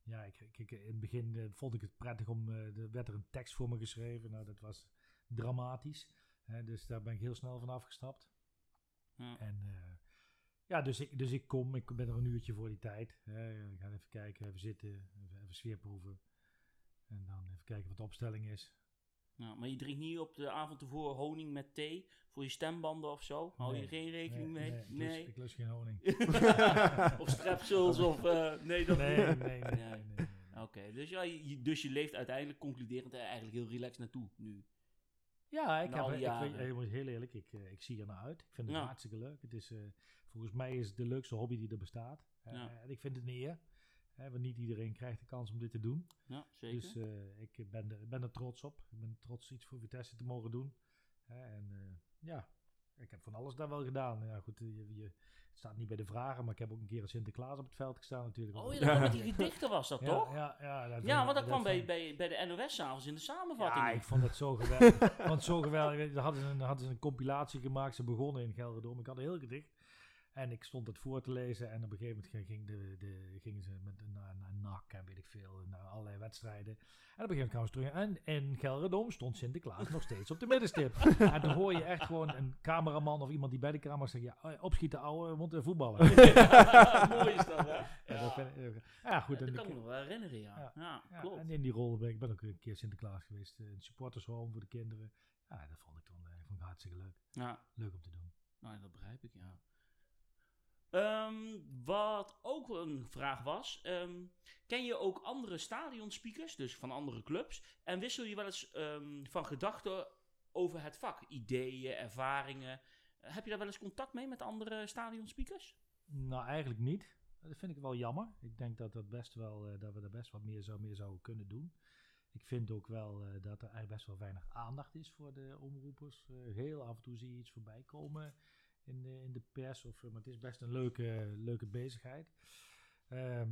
ja, ik, ik, in het begin vond ik het prettig om, er werd er een tekst voor me geschreven. Nou, dat was dramatisch. Hè, dus daar ben ik heel snel van afgestapt. Ja. En ja, dus ik, dus ik kom, ik ben er een uurtje voor die tijd. Hè, ik ga even kijken, even zitten, even, even sfeerproeven. En dan even kijken wat de opstelling is. Ja, maar je drinkt niet op de avond ervoor honing met thee voor je stembanden of zo? Hou je geen rekening mee? Nee, ik lust- Nee. ik lust geen honing. (laughs) of strepsils (laughs) of... eh, nee, dat Nee, nee, nee. nee, Nee. nee, nee, nee. Oké, dus, ja, je, dus je leeft uiteindelijk concluderend er eigenlijk heel relaxed naartoe nu. Ja, ik, heb, ik, moet heel eerlijk, ik, eh, ik zie er naar uit. Ik vind het Ja. hartstikke leuk. Het is, eh, volgens mij is het de leukste hobby die er bestaat. Eh, Ja. En ik vind het een eer. Hè, want niet iedereen krijgt de kans om dit te doen. Ja, zeker. Dus ik ben er, ben er trots op. Ik ben trots iets voor Vitesse te mogen doen. En ja, ik heb van alles daar wel gedaan. Ja, goed, eh, je, je, het staat niet bij de vragen, maar ik heb ook een keer als Sinterklaas op het veld gestaan natuurlijk. oh ja, dat met die (laughs) gedichten was dat ja, toch? Ja, ja, dat Ja, vond- want dat kwam bij, bij, bij de NOS s'avonds in de samenvatting. ja, ik vond het zo geweldig. (laughs) het zo geweldig. Daar hadden ze, een, hadden ze een compilatie gemaakt. Ze begonnen in Gelderdom. Ik had een heel gedicht. En ik stond het voor te lezen. En op een gegeven moment ging de, de, gingen ze met, naar, naar NAC en weet ik veel. Naar allerlei wedstrijden. En op een gegeven moment kwamen ze terug. En in Gelderdom stond Sinterklaas nog steeds op de middenstip. (laughs) en dan hoor je echt gewoon een cameraman of iemand die bij de camera zegt... Ja, oh, opschieten ouwe, want we voetballen. (laughs) (laughs) Mooi is dat, hè? Ja, dat, vind ik- ja, goed. Ja, dat kan ik me nog wel herinneren, ja. Ja. Ja, ja, klopt. en in die rol ben ik ben ook een keer Sinterklaas geweest. eh, Een supportershome voor de kinderen. Ja, dat vond ik dan eh, vond ik hartstikke leuk. Ja, Leuk om te doen. nou, dat begrijp ik, ja. Ehm, wat ook een vraag was, ehm, ken je ook andere stadionspeakers, dus van andere clubs, en wissel je wel eens ehm, van gedachten over het vak, ideeën, ervaringen? Heb je daar wel eens contact mee met andere stadionspeakers? Nou, eigenlijk niet. Dat vind ik wel jammer. Ik denk dat, dat, best wel, eh, dat we er best wat meer, zou, meer zouden kunnen doen. Ik vind ook wel eh, dat er eigenlijk best wel weinig aandacht is voor de omroepers. Eh, heel af en toe zie je iets voorbij komen in de, in de pers. Of, eh, maar het is best een leuke, leuke bezigheid. Ehm,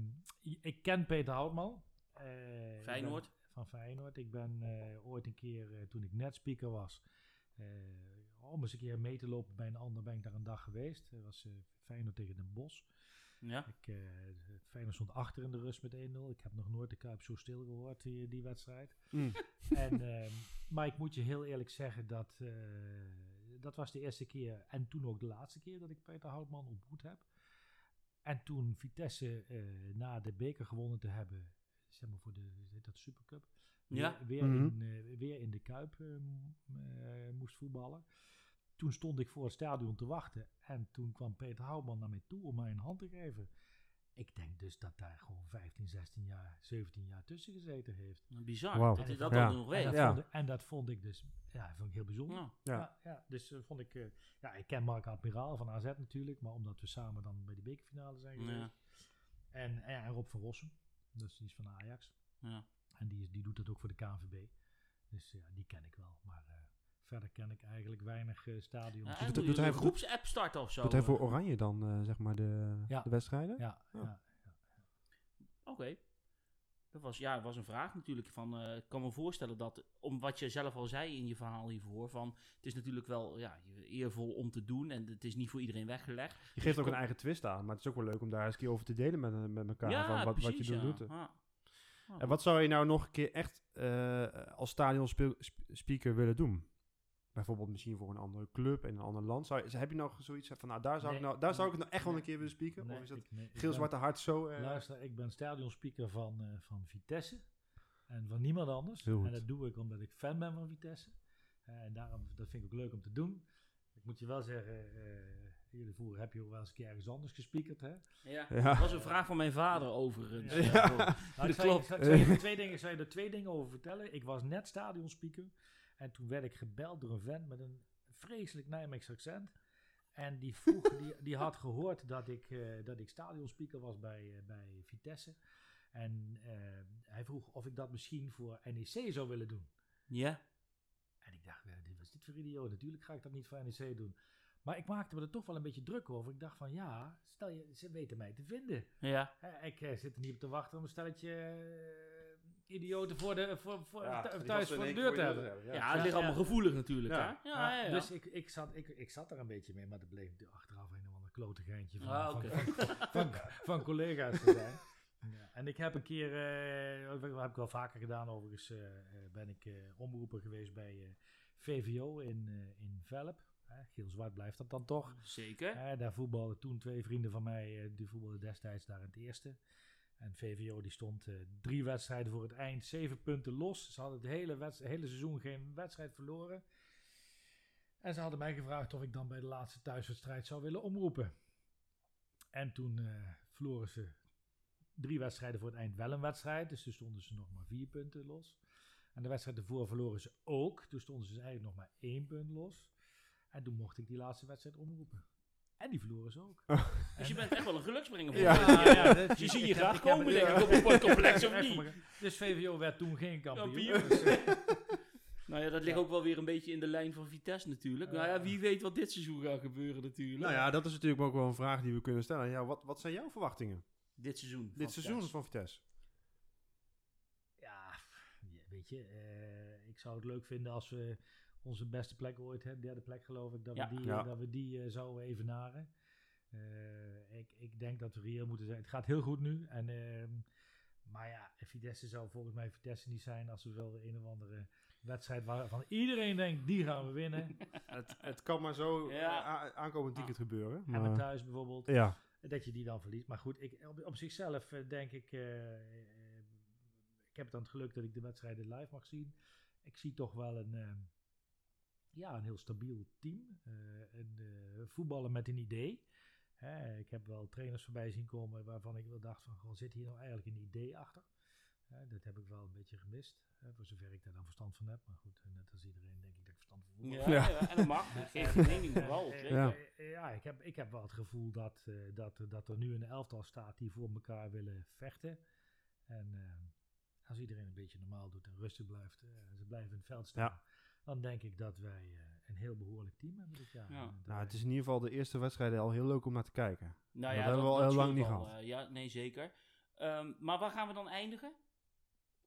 ik ken Peter Houtman. Eh, ben- Feyenoord. van Feyenoord. Ik ben eh, ooit een keer, eh, toen ik net speaker was, eh, om eens een keer mee te lopen bij een ander, ben ik daar een dag geweest. Dat was eh, Feyenoord tegen Den Bosch. Ja. Ik, eh, Feyenoord stond achter in de rust met 1-0. Ik heb nog nooit de Kuip zo stil gehoord, die, die wedstrijd. Mm. en, ehm, maar ik moet je heel eerlijk zeggen dat eh, dat was de eerste keer en toen ook de laatste keer dat ik Peter Houtman ontmoet heb. En toen Vitesse eh, na de beker gewonnen te hebben, zeg maar voor de dat Supercup, Ja. weer, weer, Mhm. in, eh, weer in de Kuip eh, m- eh, moest voetballen. Toen stond ik voor het stadion te wachten en toen kwam Peter Houtman naar mij toe om mij een hand te geven. Ik denk dus dat daar gewoon 15, 16 jaar, 17 jaar tussen gezeten heeft. Bizar Wauw. dat hij dat Ja. dan nog En weet. dat, Ja. vond, ik- en dat vond ik dus ja, vond ik heel bijzonder. Ja. Ja. Ja, ja, dus eh, vond ik, eh, ja, ik ken Mark Admiraal van AZ natuurlijk, maar omdat we samen dan bij de bekerfinale zijn geweest. Ja. En, en Rob van Rossum, dus die is van Ajax. Ja. En die, is- die doet dat ook voor de KNVB. Dus ja, die ken ik wel. Maar eh, verder ken ik eigenlijk weinig eh stadions. Ja, Doet- hij een groepsapp starten of zo. Doet hij voor eh. Oranje dan, eh, zeg maar, de, Ja. de wedstrijden? ja, Oh. ja. Oké. Dat was, ja, was een vraag natuurlijk. Van, eh, ik kan me voorstellen dat, om wat je zelf al zei in je verhaal hiervoor, van het is natuurlijk wel ja, eervol om te doen en het is niet voor iedereen weggelegd. Je geeft ook kom- een eigen twist aan, maar het is ook wel leuk om daar eens een keer over te delen met, met elkaar. ja, van wat, precies, wat je ja. doet. doet. Ja. Ja, En wat zou je nou nog een keer echt eh, als stadionspeaker willen doen? Bijvoorbeeld misschien voor een andere club in een ander land. Zou je, heb je nog zoiets van, nou daar zou, ik, nou, daar zou ik het nou echt wel een keer willen spieken? Nee, of is dat geel-zwarte hart zo... eh, Luister, ik ben stadionspeaker van, eh, van Vitesse. En van niemand anders. Heel goed. En dat doe ik omdat ik fan ben van Vitesse. Eh, en daarom, dat vind ik ook leuk om te doen. Ik moet je wel zeggen, eh, jullie vroeger heb je ook wel eens een keer ergens anders gespiekerd, hè? ja. Ja. Dat was een vraag van mijn vader overigens. Ja. (laughs) Nou, Dat ik zal je- klopt. ik zal je er twee (laughs) dingen, ik zal je er twee dingen over vertellen. Ik was net stadionspeaker. En toen werd ik gebeld door een vent met een vreselijk Nijmeegs accent. En die vroeg, (laughs) die, die had gehoord dat ik, eh, dat ik stadionspeaker was bij, eh, bij Vitesse. En eh, hij vroeg of ik dat misschien voor NEC zou willen doen. Ja. En ik dacht, dit was dit voor idioot? Natuurlijk ga ik dat niet voor NEC doen. Maar ik maakte me er toch wel een beetje druk over. Ik dacht van, ja, stel je, ze weten mij te vinden. Ja. Ik zit er niet op te wachten om een stelletje idioten voor de, voor, voor, Ja, thuis voor de deur te hebben. Ja, Ja. het ligt Ja, allemaal gevoelig natuurlijk. Ja. Hè? Ja, ja, ja. Dus ik, ik, zat, ik, ik zat er een beetje mee, maar dat bleef natuurlijk achteraf een of ander klote geintje van, Ah, van, van, (laughs) van, van collega's te zijn. Ja, en ik heb een keer, eh, dat heb ik wel vaker gedaan overigens, eh, eh, ben ik eh, omroeper geweest bij eh, VVO in, eh, in Velp. Hè, Geel-zwart blijft dat dan toch. Zeker. Hè, daar voetbalden toen twee vrienden van mij, eh, die voetbalden destijds daar in het eerste. En VVO die stond eh, drie wedstrijden voor het eind, zeven punten los. Ze hadden het hele, hele seizoen geen wedstrijd verloren. En ze hadden mij gevraagd of ik dan bij de laatste thuiswedstrijd zou willen omroepen. En toen eh, verloren ze drie wedstrijden voor het eind wel een wedstrijd. Dus toen stonden ze nog maar vier punten los. En de wedstrijd ervoor verloren ze ook. Toen stonden ze eigenlijk nog maar één punt los. En toen mocht ik die laatste wedstrijd omroepen. En die verloren ze ook. (laughs) Dus je bent echt wel een geluksbringer. voor Ja. ja, dat- Je zie ik je graag komen, denk ik, op een sportcomplex of niet? Dus VVO werd toen geen kampioen. Kampioen. (laughs) Nou ja, dat ligt ook wel weer een beetje in de lijn van Vitesse natuurlijk. Nou ja, wie weet wat dit seizoen gaat gebeuren natuurlijk. Nou ja, dat is natuurlijk ook wel een vraag die we kunnen stellen. Ja, wat, wat zijn jouw verwachtingen? Dit seizoen. van Dit seizoen Vitesse. van Vitesse? ja, ja, weet je, eh, ik zou het leuk vinden als we onze beste plek ooit hebben, derde plek geloof ik, dat Ja. we die, Ja. eh, dat we die eh, zouden evenaren. Eh, ik, ik denk dat we reëel moeten zijn. Het gaat heel goed nu. En, ehm, maar ja, Vitesse zou volgens mij Vitesse niet zijn als we wel een of andere wedstrijd waarvan iedereen denkt, die gaan we winnen. (laughs) het, het kan maar zo Ja. aankomend weekend gebeuren. En met Maar, thuis bijvoorbeeld. ja, dat je die dan verliest. Maar goed, ik, op, op zichzelf denk ik, ik heb dan het geluk dat ik de wedstrijden live mag zien. Ik zie toch wel een, ja, een heel stabiel team. eh een, eh, voetballen met een idee. Hè, ik heb wel trainers voorbij zien komen waarvan ik wel dacht van, goh, zit hier nou eigenlijk een idee achter? Hè, dat heb ik wel een beetje gemist, hè, voor zover ik daar dan verstand van heb. Maar goed, eh, net als iedereen denk ik dat ik verstand van voetbal heb. Ja, Ja. ja. en dat mag. Ik (laughs) geef je mening. Eh, zeker. Ja. eh, ja, ik, heb, ik heb wel het gevoel dat, eh, dat, dat er nu een elftal staat die voor elkaar willen vechten. En eh, als iedereen een beetje normaal doet en rustig blijft, eh, en ze blijven in het veld staan, Ja. Dan denk ik dat wij eh, een heel behoorlijk team hebben dit jaar. Ja. Nou, het is in ieder geval de eerste wedstrijden al heel leuk om naar te kijken. Nou Dat hebben we al heel lang niet gehad. eh, ja, nee, zeker. Ehm, maar waar gaan we dan eindigen?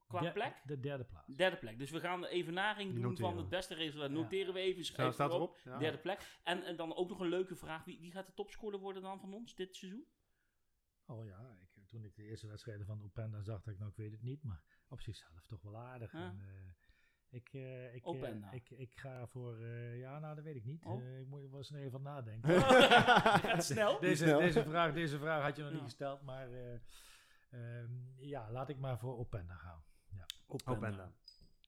Qua de- plek? De derde plaats. Derde plek. Dus we gaan de evenaring doen noteren van het beste resultaat. Ja. Noteren we even. Schrijven staat we op. erop? Ja. Derde plek. En, en dan ook nog een leuke vraag. Wie, wie gaat de topscorer worden dan van ons dit seizoen? Oh ja, ik, toen ik de eerste wedstrijden van Openda zag, dacht ik, nou ik weet het niet, maar op zichzelf toch wel aardig. Ja. En, eh, ik, eh, ik, eh, ik, ik ga voor, eh, ja, nou dat weet ik niet. Oh. Eh, ik moet er wel eens even van nadenken. (laughs) (laughs) Snel. Deze, snel. deze, vraag, deze vraag had je nog Ja. niet gesteld, maar eh, ehm, ja, laat ik maar voor Openda gaan. Openda.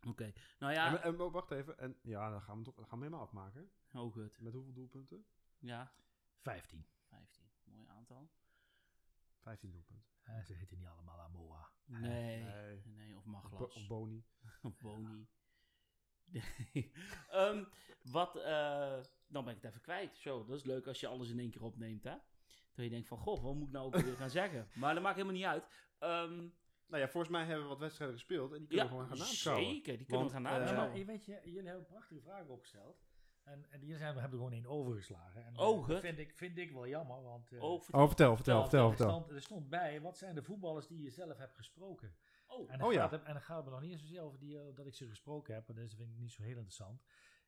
Oké. Nou ja. En, en, wacht even. En, ja, dan gaan we, toch, dan gaan we helemaal afmaken. Oh, goed. Met hoeveel doelpunten? Ja. 15. 15. Mooi aantal. 15 doelpunten. Ze heten niet allemaal Amoa. Nee, Nee. nee, of Maglas. Of Boni. (laughs) Of Boni. Nee. (laughs) Ehm, wat, eh, dan ben ik het even kwijt. Zo, dat is leuk als je alles in één keer opneemt, hè? Dat je denkt van, goh, wat moet ik nou ook weer gaan zeggen? (laughs) Maar dat maakt helemaal niet uit. Ehm, Nou ja, volgens mij hebben we wat wedstrijden gespeeld. En die kunnen ja, we gewoon gaan nabeschouwen. zeker. Die kunnen we gaan eh, Ja, nabeschouwen. maar je weet je, jullie hebben prachtige vragen opgesteld. En, en die zijn, we hebben er gewoon één overgeslagen. En, eh, Oh, dat gut. vind ik, vind ik wel jammer, want eh, oh, vertel. Oh, vertel, vertel, vertel, er, vertel. stond, er stond bij, wat zijn de voetballers die je zelf hebt gesproken? Oh, En dan, Oh, ja. gaat, het, en dan gaat het me nog niet eens zozeer over die, eh, dat ik ze gesproken heb, want dat vind ik niet zo heel interessant.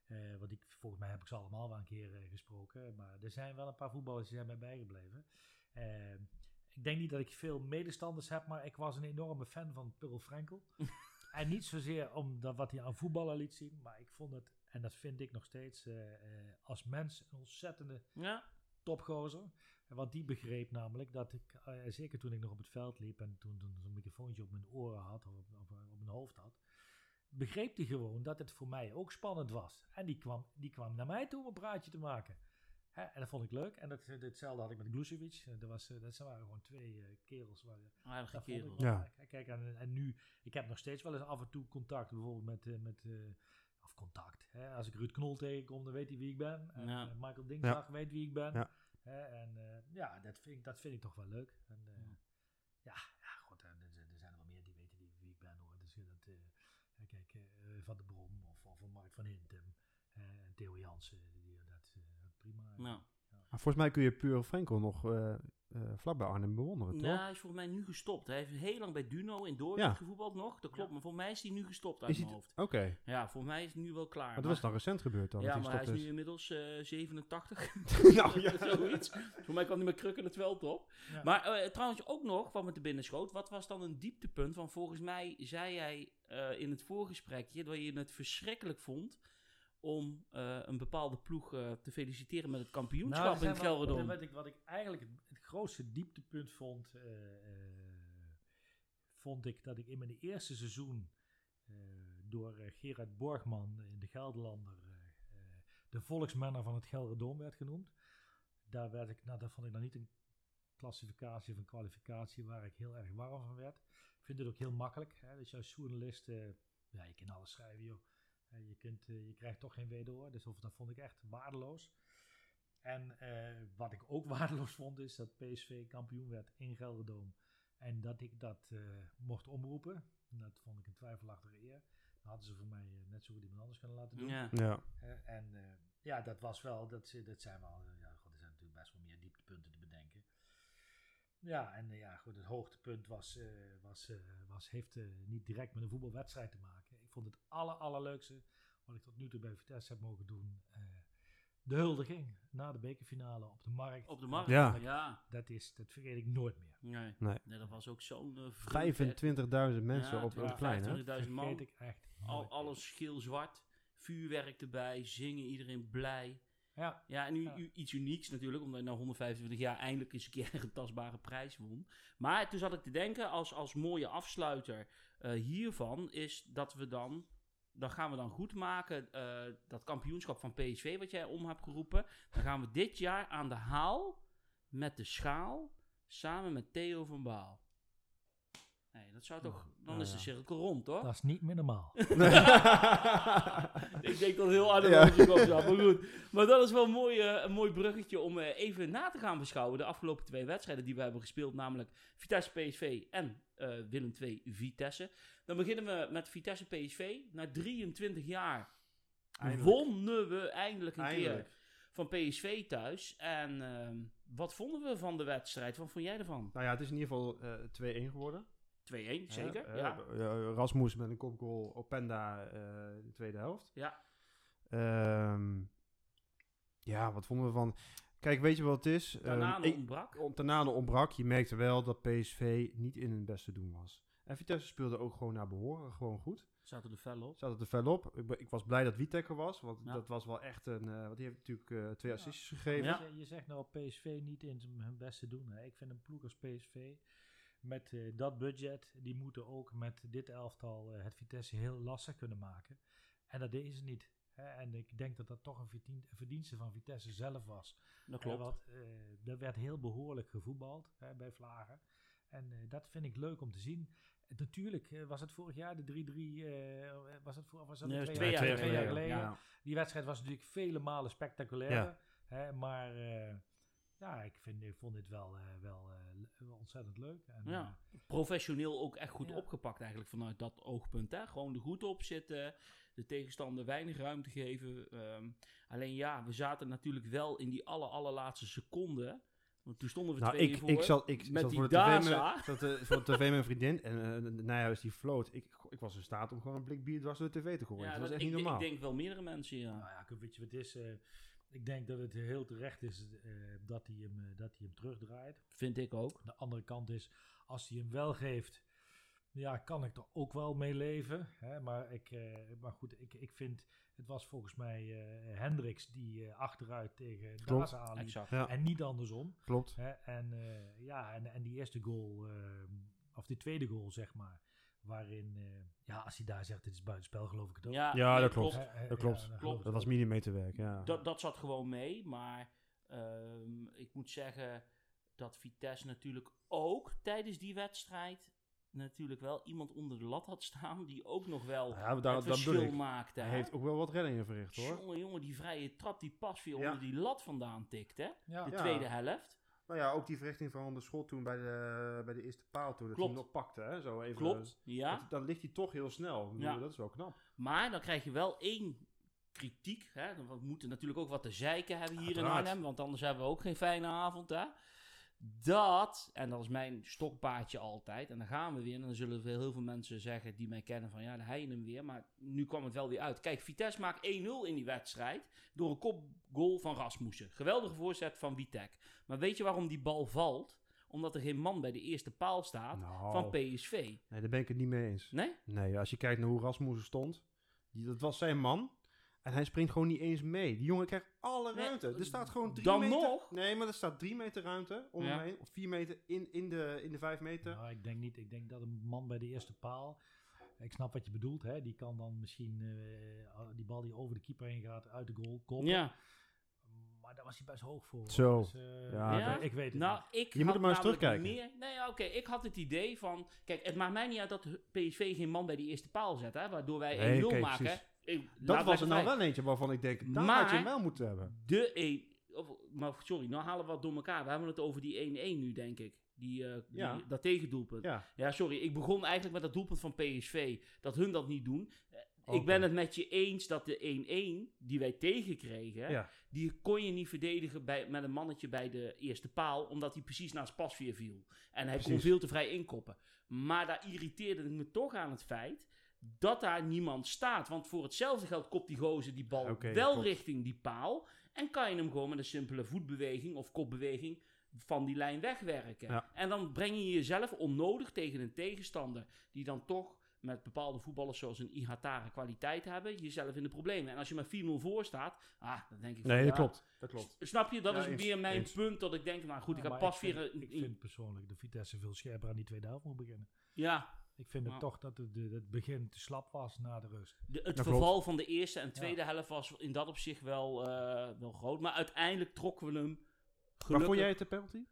Eh, want ik, volgens mij heb ik ze allemaal wel een keer eh, gesproken. Maar er zijn wel een paar voetballers die zijn mij bijgebleven. Eh, ik denk niet dat ik veel medestanders heb, maar ik was een enorme fan van Pearl Frenkel. (laughs) en niet zozeer om dat wat hij aan voetballen liet zien, maar ik vond het, en dat vind ik nog steeds, eh, eh, als mens een ontzettende ja. topgozer. Want die begreep namelijk dat ik, eh, zeker toen ik nog op het veld liep en toen, toen zo'n microfoontje op mijn oren had, of op, op, op mijn hoofd had, begreep hij gewoon dat het voor mij ook spannend was. En die kwam, die kwam naar mij toe om een praatje te maken. Hè, en dat vond ik leuk. En dat, hetzelfde had ik met Glucevic. Eh, Dat, was, eh, dat waren gewoon twee kerels waar, Aardige dat vond ik kerel. wel Ja. Kijk, en, en nu, ik heb nog steeds wel eens af en toe contact, bijvoorbeeld met, eh, met eh, of contact. Hè? Als ik Ruud Knol tegenkom, dan weet hij wie ik ben. En Ja. Michael Dingsdag weet wie ik ben. Ja. Hè? En eh, ja, dat vind, ik, dat vind ik toch wel leuk. En, eh, ja, ja, goed, en er, zijn- er zijn er wel meer die weten die, wie ik ben hoor. Dus eh, dat, eh, eh, kijk, eh, Van de Brom of, of Mark van Hintem eh, en Theo Jansen, die, dat, eh, prima. Nou. Maar volgens mij kun je Pure Frenkel nog eh eh vlakbij Arnhem bewonderen, toch? Ja, hij is volgens mij nu gestopt. Hij heeft heel lang bij Duno in Dordrecht Ja. gevoetbald nog. Dat klopt, Ja. maar volgens mij is hij nu gestopt uit Is mijn hij hoofd. Oké, Ja, volgens mij is hij nu wel klaar. maar dat was dan recent gebeurd dan? ja, dat maar hij hij is nu inmiddels eh 87. (laughs) (laughs) nou ja. (laughs) Zoiets. Voor mij kan hij met krukken het veld op. Ja. Maar eh, trouwens ook nog, wat me te binnen schoot. Wat was dan een dieptepunt? Want volgens mij zei jij eh, in het voorgesprekje dat je het verschrikkelijk vond om eh, een bepaalde ploeg eh, te feliciteren met het kampioenschap er in het Gelredome. Wat ik, wat ik eigenlijk het, het grootste dieptepunt vond, eh, vond ik dat ik in mijn eerste seizoen door Gerard Borgman in de Gelderlander de volksmanner van het Gelredome werd genoemd. Daar werd ik, nou, dat vond ik dan niet een klassificatie of een kwalificatie waar ik heel erg warm van werd. Ik vind het ook heel makkelijk. Hè? Dus als journalist, ja, je kan alles schrijven, joh. Eh, je, kunt, eh, je krijgt toch geen wederhoor. Dus of, dat vond ik echt waardeloos. En eh, wat ik ook (laughs) waardeloos vond, is dat PSV kampioen werd in Gelderdoom. En dat ik dat eh, mocht omroepen. Dat vond ik een twijfelachtige eer. Dat hadden ze voor mij net zo goed iemand anders kunnen laten doen. Ja. Ja. En eh, ja, dat was wel, dat, ze- dat zijn wel, ja, goed, er zijn natuurlijk best wel meer dieptepunten te bedenken. Ja, en ja, goed, het hoogtepunt was, eh, was, eh, was heeft niet direct met een voetbalwedstrijd te maken. Ik vond het aller, allerleukste wat ik tot nu toe bij Vitesse heb mogen doen. eh, de huldiging na de bekerfinale op de markt. Op de markt. Ja. ja. Dat, is, dat vergeet ik nooit meer. Nee. Nee. nee, dat was ook zo'n uh, 25.000 mensen Ja, op het plein, hè? 25.000 man. Vergeet ik echt Al, alles geel-zwart. Vuurwerk erbij. Zingen, iedereen blij. Ja, Ja, en nu Ja. u- iets unieks natuurlijk, omdat je na 125 jaar eindelijk eens een keer een tastbare prijs won. Maar toen zat ik te denken, als, als mooie afsluiter eh, hiervan, is dat we dan, dan gaan we dan goed maken, eh, dat kampioenschap van PSV wat jij om hebt geroepen. Dan gaan we dit jaar aan de haal met de schaal, samen met Theo van Baal. Nee, dat zou toch, dan is de cirkel rond, toch? dat is niet meer normaal. (laughs) ik denk dat het heel aardig Ja. op je kop zat, maar goed. Maar dat is wel een mooi, eh, een mooi bruggetje om eh, even na te gaan beschouwen. De afgelopen twee wedstrijden die we hebben gespeeld, namelijk Vitesse PSV en eh, Willem II Vitesse. Dan beginnen we met Vitesse PSV. Na 23 jaar Eindelijk. wonnen we eindelijk een Eindelijk. keer van PSV thuis. En ehm, wat vonden we van de wedstrijd? Wat vond jij ervan? 2-1, Nou ja, het is in ieder geval eh 2-1 geworden. Zeker. Hè? ja. Eh, eh, Rasmus met een kopgoal, Openda eh de tweede helft. Ja. Ehm, ja, wat vonden we van... Kijk, weet je wat het is? Daarna Ehm, ik- ontbrak. Tanane ontbrak. Je merkte wel dat PSV niet in hun beste doen was. En Vitesse speelde ook gewoon naar behoren, gewoon goed. Zaten er fel op. Zat het er fel op. Ik, ik was blij dat Witek er was, want Ja. dat was wel echt een... eh want die heeft natuurlijk eh, twee Ja. assists gegeven. Ja. Je, je zegt nou PSV niet in zijn- hun beste doen. Hè. Ik vind een ploeg als PSV met eh, dat budget, die moeten ook met dit elftal eh, het Vitesse heel lastig kunnen maken. En dat deden ze niet. Hè, en ik denk dat dat toch een verdien- een verdienste van Vitesse zelf was. Dat klopt. want eh, er werd heel behoorlijk gevoetbald hè, bij Vlagen. En dat vind ik leuk om te zien. En natuurlijk was het vorig jaar de 3-3. eh, was het voor, was dat Nee, twee, jaar, twee jaar twee jaar geleden? Ja. Die wedstrijd was natuurlijk vele malen spectaculairder. Ja. Hè, maar ja, ik, vind, ik vond dit wel, wel ontzettend leuk. En, Ja. Professioneel ook echt goed Ja. opgepakt eigenlijk vanuit dat oogpunt. Hè? Gewoon er goed op zitten, de tegenstander weinig ruimte geven. Ehm, alleen ja, we zaten natuurlijk wel in die aller, allerlaatste seconde. Want toen stonden we Nou, tweeën ik, voor. ik zat, ik met zat die voor de tv Daza. met, zat, eh, voor de tv met mijn vriendin en uh, Nijhuis die floot. Ik, ik was in staat om gewoon een blik bier dwars door de tv te gooien. ja, dat was echt ik, niet normaal. ik denk wel meerdere mensen, ja. Nou ja, weet je wat het is? Ik denk dat het heel terecht is eh, dat, hij hem, eh, dat hij hem terugdraait. Vind ik ook. De andere kant is, als hij hem wel geeft, ja, kan ik er ook wel mee leven. Hè? Maar, ik, eh, maar goed, ik, ik vind, het was volgens mij eh Hendricks die eh, achteruit tegen. Daza aanliep. Ja, En niet andersom. klopt. Hè? En, eh, ja, en, en die eerste goal, of die tweede goal, zeg maar. Waarin, eh, ja, als hij daar zegt, dit is buitenspel, geloof ik het ook. Ja, Ja, dat klopt. Dat klopt. Dat was millimeterwerk, ja. Dat, dat zat gewoon mee, maar ehm, ik moet zeggen dat Vitesse natuurlijk ook tijdens die wedstrijd natuurlijk wel iemand onder de lat had staan die ook nog wel ja, daar, het verschil maakte. Hij hè? heeft ook wel wat reddingen verricht, hoor. Jongen, jongen, die vrije trap die pas weer Ja. onder die lat vandaan tikt, hè? Ja. De Ja. tweede helft. Nou ja, ook die verrichting van de schot toen bij de, bij de eerste paal toen. Dat Klopt. hij hem nog pakte, hè. Zo even, Klopt, ja. Dat, dan ligt hij toch heel snel. Ja. Dat is wel knap. Maar dan krijg je wel één kritiek. Hè? We moeten natuurlijk ook wat te zeiken hebben hier in. Arnhem. Want anders hebben we ook geen fijne avond. Hè? Dat, en dat is mijn stokpaardje altijd. En dan gaan we weer. En dan zullen heel veel mensen zeggen die mij kennen van ja, dan hij hem weer. Maar nu kwam het wel weer uit. Kijk, Vitesse maakt 1-0 in die wedstrijd. Door een kopgoal van Rasmussen. Geweldige voorzet van Witek. Maar weet je waarom die bal valt? Omdat er geen man bij de eerste paal staat Nou, van PSV. nee, daar ben ik het niet mee eens. Nee? Nee, als je kijkt naar hoe Rasmussen stond, die, dat was zijn man. En hij springt gewoon niet eens mee. Die jongen krijgt alle Nee, ruimte. Er staat gewoon drie dan meter. nog? Nee, maar er staat drie meter ruimte om Ja. hem heen. Of vier meter in, in, de, in de vijf meter. Nou, ik denk niet. Ik denk dat een man bij de eerste paal. Ik snap wat je bedoelt. Hè? Die kan dan misschien eh, die bal die over de keeper heen gaat uit de goal koppen. Ja. Maar daar was hij best hoog voor. Zo. Dus, eh, Ja, Ja? ik, weet het Nou, niet. ik Je moet had er maar eens terugkijken. Meer, nee, oké. Ik had het idee van... Kijk, het maakt mij niet uit dat PSV geen man bij die eerste paal zet. Hè, waardoor wij 1-0 Nee, oké, maken. precies. Ik- Dat was er nou wel eentje waarvan ik denk, Maar- had je hem wel moeten hebben. De 1... Of, maar sorry, nou halen we wat door elkaar. We hebben het over die 1-1 nu, denk ik. Die, eh, die, Ja. Dat tegendoelpunt. Ja. Ja, sorry. Ik begon eigenlijk met dat doelpunt van PSV. Dat hun dat niet doen. Eh, Ik ben het met je eens dat de 1-1 die wij tegenkregen... ja. Die kon je niet verdedigen bij, met een mannetje bij de eerste paal, omdat hij precies naast Pasveer viel. En hij kon veel te vrij inkoppen. Maar daar irriteerde ik me toch aan het feit dat daar niemand staat. Want voor hetzelfde geld kopt die gozer die bal wel klopt. richting die paal. En kan je hem gewoon met een simpele voetbeweging of kopbeweging van die lijn wegwerken. Ja. En dan breng je jezelf onnodig tegen een tegenstander die dan toch met bepaalde voetballers zoals een Ihatare kwaliteit hebben, jezelf in de problemen. En als je maar 4-0 voor staat, ah, dan denk ik van, Nee, dat ja, klopt. Dat klopt. Snap je? Dat Ja, is eens, weer mijn eens. punt dat ik denk, nou goed, ik heb maar pas vind, weer... een- ik vind persoonlijk de Vitesse veel scherper aan die tweede helft moet beginnen. ja, Ik vind het Ja. toch dat het, de- het begin te slap was na de rust. de, het Dat verval van de eerste en tweede helft was in dat opzicht wel, eh, wel groot. Maar uiteindelijk trokken we hem Maar gelukkig... vond jij het de penalty?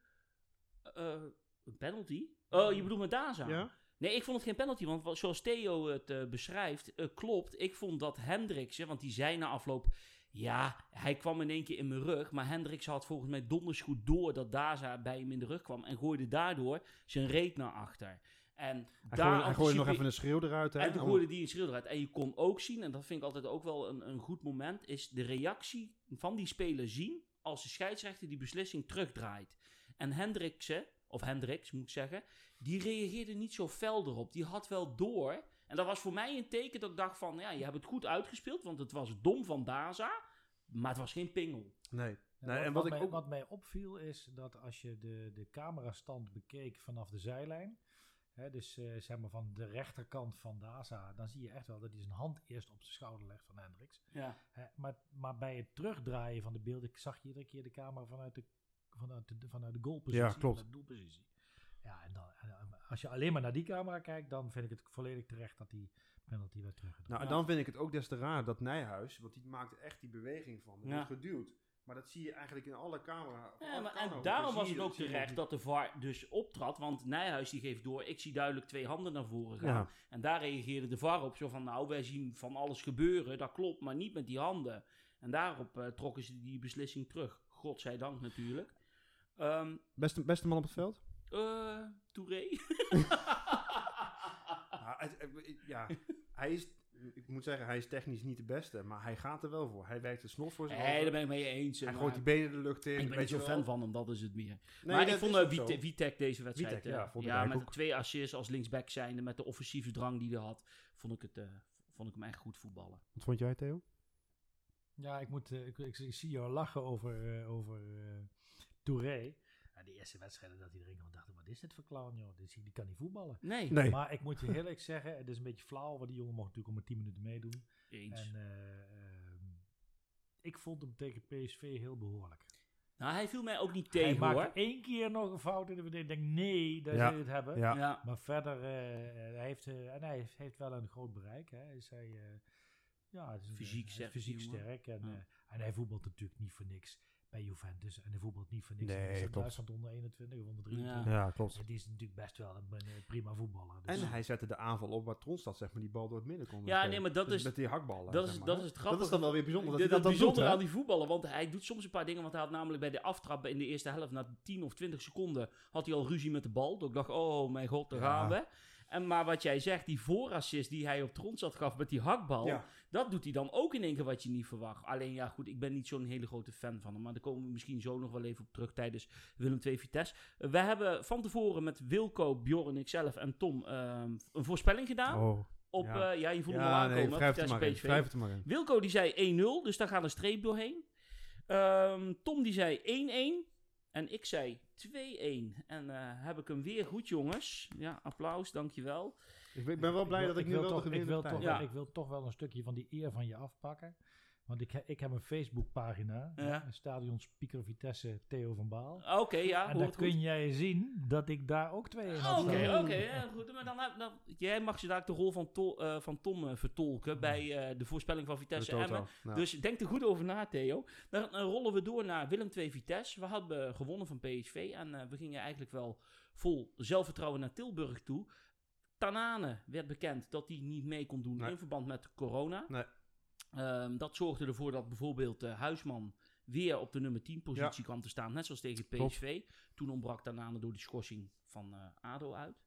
Eh, een penalty? Oh, je bedoelt met Daza? Ja? Nee, ik vond het geen penalty, want wa- zoals Theo het eh, beschrijft, eh, klopt. Ik vond dat Hendriksen, want die zei na afloop, ja, hij kwam in één keer in mijn rug, maar Hendricks had volgens mij donders goed door dat Daza bij hem in de rug kwam en gooide daardoor zijn reet naar achter. En Hij daar gooide, hij gooide nog even een schreeuw eruit. Hè? en toen gooide die een schreeuw eruit. En je kon ook zien, en dat vind ik altijd ook wel een, een goed moment, is de reactie van die speler zien als de scheidsrechter die beslissing terugdraait. En Hendriksen, of Hendricks moet ik zeggen, die reageerde niet zo fel erop. Die had wel door. En dat was voor mij een teken dat ik dacht van, ja, je hebt het goed uitgespeeld, want het was dom van Daza, maar het was geen pingel. Nee. En Nee, wat, en wat wat ik mij, ook... wat mij opviel is dat als je de, de camerastand bekeek vanaf de zijlijn, hè, dus eh, zeg maar van de rechterkant van Daza, dan zie je echt wel dat hij zijn hand eerst op zijn schouder legt van Hendricks. Ja. Hè, maar, maar bij het terugdraaien van de beelden zag je iedere keer de camera vanuit de, vanuit de, vanuit de goalpositie, Ja, klopt. de doelpositie. Ja, en, dan, en, eh, als je alleen maar naar die camera kijkt, dan vind ik het volledig terecht dat die penalty werd teruggedraaid. Nou, en dan vind ik het ook des te raar dat Nijhuis, want die maakt echt die beweging van. Die Ja. wordt geduwd. Maar dat zie je eigenlijk in alle camera. Ja, maar, en daarom was het ook terecht dat de VAR dus optrad. Want Nijhuis die geeft door, ik zie duidelijk twee handen naar voren gaan. Ja. En daar reageerde de VAR op. Zo van, nou, wij zien van alles gebeuren. Dat klopt, maar niet met die handen. En daarop eh, trokken ze die beslissing terug. Godzijdank natuurlijk. Ehm Beste, beste man op het veld? eh Touré. Ja, (laughs) het- het- ja, hij is, ik moet zeggen, hij is technisch niet de beste, maar hij gaat er wel voor. Hij werkt de snot voor zich Nee, daar ben ik mee eens. Hij gooit die benen de lucht in. ik ben niet zo wel. fan van hem, dat is het meer. Nee, maar ik vond uh. Witek, Witek deze wedstrijd, Witek, eh, ja, vond ja, met ook. twee assists als linksback zijnde, met de offensieve drang die hij had, vond ik, het, eh, vond ik hem echt goed voetballen. Wat vond jij, Theo? Ja, ik, moet, eh, ik, ik, ik zie jou lachen over, eh, over eh, Touré. Ja, die eerste wedstrijden dat hij erin kwam, dacht ik, wat is dit voor clown, joh? Die, die kan niet voetballen. Nee, Nee. Maar ik moet je heel eerlijk zeggen, het is een beetje flauw, want die jongen mocht natuurlijk om maar 10 minuten meedoen. eens. En eh, ehm, ik vond hem tegen PSV heel behoorlijk. nou, hij viel mij ook niet Hij tegen maakte hoor. één keer nog een fout in de verdediging. Ik denk, nee, daar Ja. je het hebben. Ja. Ja. Maar verder, eh, hij, heeft, eh, en hij heeft, heeft wel een groot bereik. Hè. Is hij, eh, ja, het is een- Fysiek hij is sterk, fysiek sterk. En, Ja. eh, en hij voetbalt natuurlijk niet voor niks bij Juventus. En hij voetbalt niet voor niks Nee, in. Duitsland onder 21 of onder 23. Ja. Ja, klopt. En die is natuurlijk best wel een, een prima voetballer. Dus En hij zette de aanval op waar Tronstad zeg maar die bal door het midden kon. Ja, nee, maar dat Dus is- Met die hakballen. dat zeg is- maar, dat is het Dat grappige. is dan wel weer bijzonder dat Dat dat, doet, bijzonder aan die voetballen, want hij doet soms een paar dingen. Want hij had namelijk bij de aftrap in de eerste helft, na 10 of 20 seconden, had hij al ruzie met de bal. Dus ik dacht, oh mijn god, daar Ja. gaan we. En maar wat jij zegt, die voorassist die hij op Tronstad gaf met die hakbal, Ja. dat doet hij dan ook in één keer wat je niet verwacht. Alleen ja, goed, ik ben niet zo'n hele grote fan van hem. Maar daar komen we misschien zo nog wel even op terug tijdens Willem II Vitesse. We hebben van tevoren met Wilco, Bjorn, ikzelf en Tom ehm, een voorspelling gedaan. Oh. op, ja. ja, ja je voelt hem al Ja, aankomen. nee, het maar in. Het maar in. Wilco die zei 1-0, dus daar gaat een streep doorheen. Ehm, Tom die zei 1-1 en ik zei 2-1. En eh, heb ik hem weer goed, jongens. Ja, applaus, dankjewel. Ik ben, ik ben wel blij wil- dat ik, nu wil wel toch, de ik wil, toch, Ja. ik wil toch wel een stukje van die eer van je afpakken. Want ik, he- ik heb een Facebookpagina, Ja. Stadion Speaker Vitesse Theo van Baal. Ah, Oké, ja, en goed. kun jij zien dat ik daar ook twee in had Oké, oké, ja, goed. Maar dan, heb- dan, jij mag je daar de rol van, To- eh, van Tom eh, vertolken bij eh, de voorspelling van Vitesse. Emmen. Nou, Dus denk er goed over na, Theo. Dan rollen we door naar Willem II Vitesse. We hadden gewonnen van PSV en we gingen eigenlijk wel vol zelfvertrouwen naar Tilburg toe. Tanane werd bekend dat hij niet mee kon doen Nee. in verband met corona. Nee. Ehm, dat zorgde ervoor dat bijvoorbeeld eh, Huisman weer op de nummer 10 positie kwam te staan, net zoals tegen. PSV. Toen ontbrak Tanane door die schorsing van eh, ADO uit.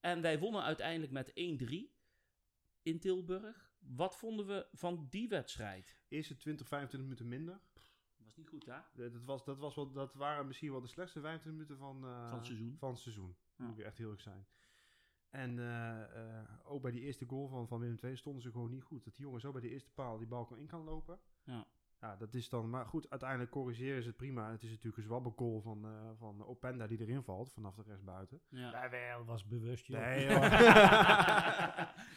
En wij wonnen uiteindelijk met 1-3 in Tilburg. Wat vonden we van die wedstrijd? eerste 20, 25 minuten minder. Was niet goed, hè? Eh, Dat, was, dat, was wel, dat waren misschien wel de slechtste 25 minuten van, Van het seizoen. Van het seizoen. Ja. Moet ik echt heel erg zijn. En eh, eh, ook bij die eerste goal van, van Willem II stonden ze gewoon niet goed. Dat die jongen zo bij de eerste paal die bal kan in kan lopen. Ja. Ja, dat is dan... Maar goed, uiteindelijk corrigeren ze het prima. Het is natuurlijk een zwabbergoal van, eh van Openda die erin valt vanaf de rechtsbuiten. Ja. Ja, wel, was bewust, joh. Nee, (laughs) joh.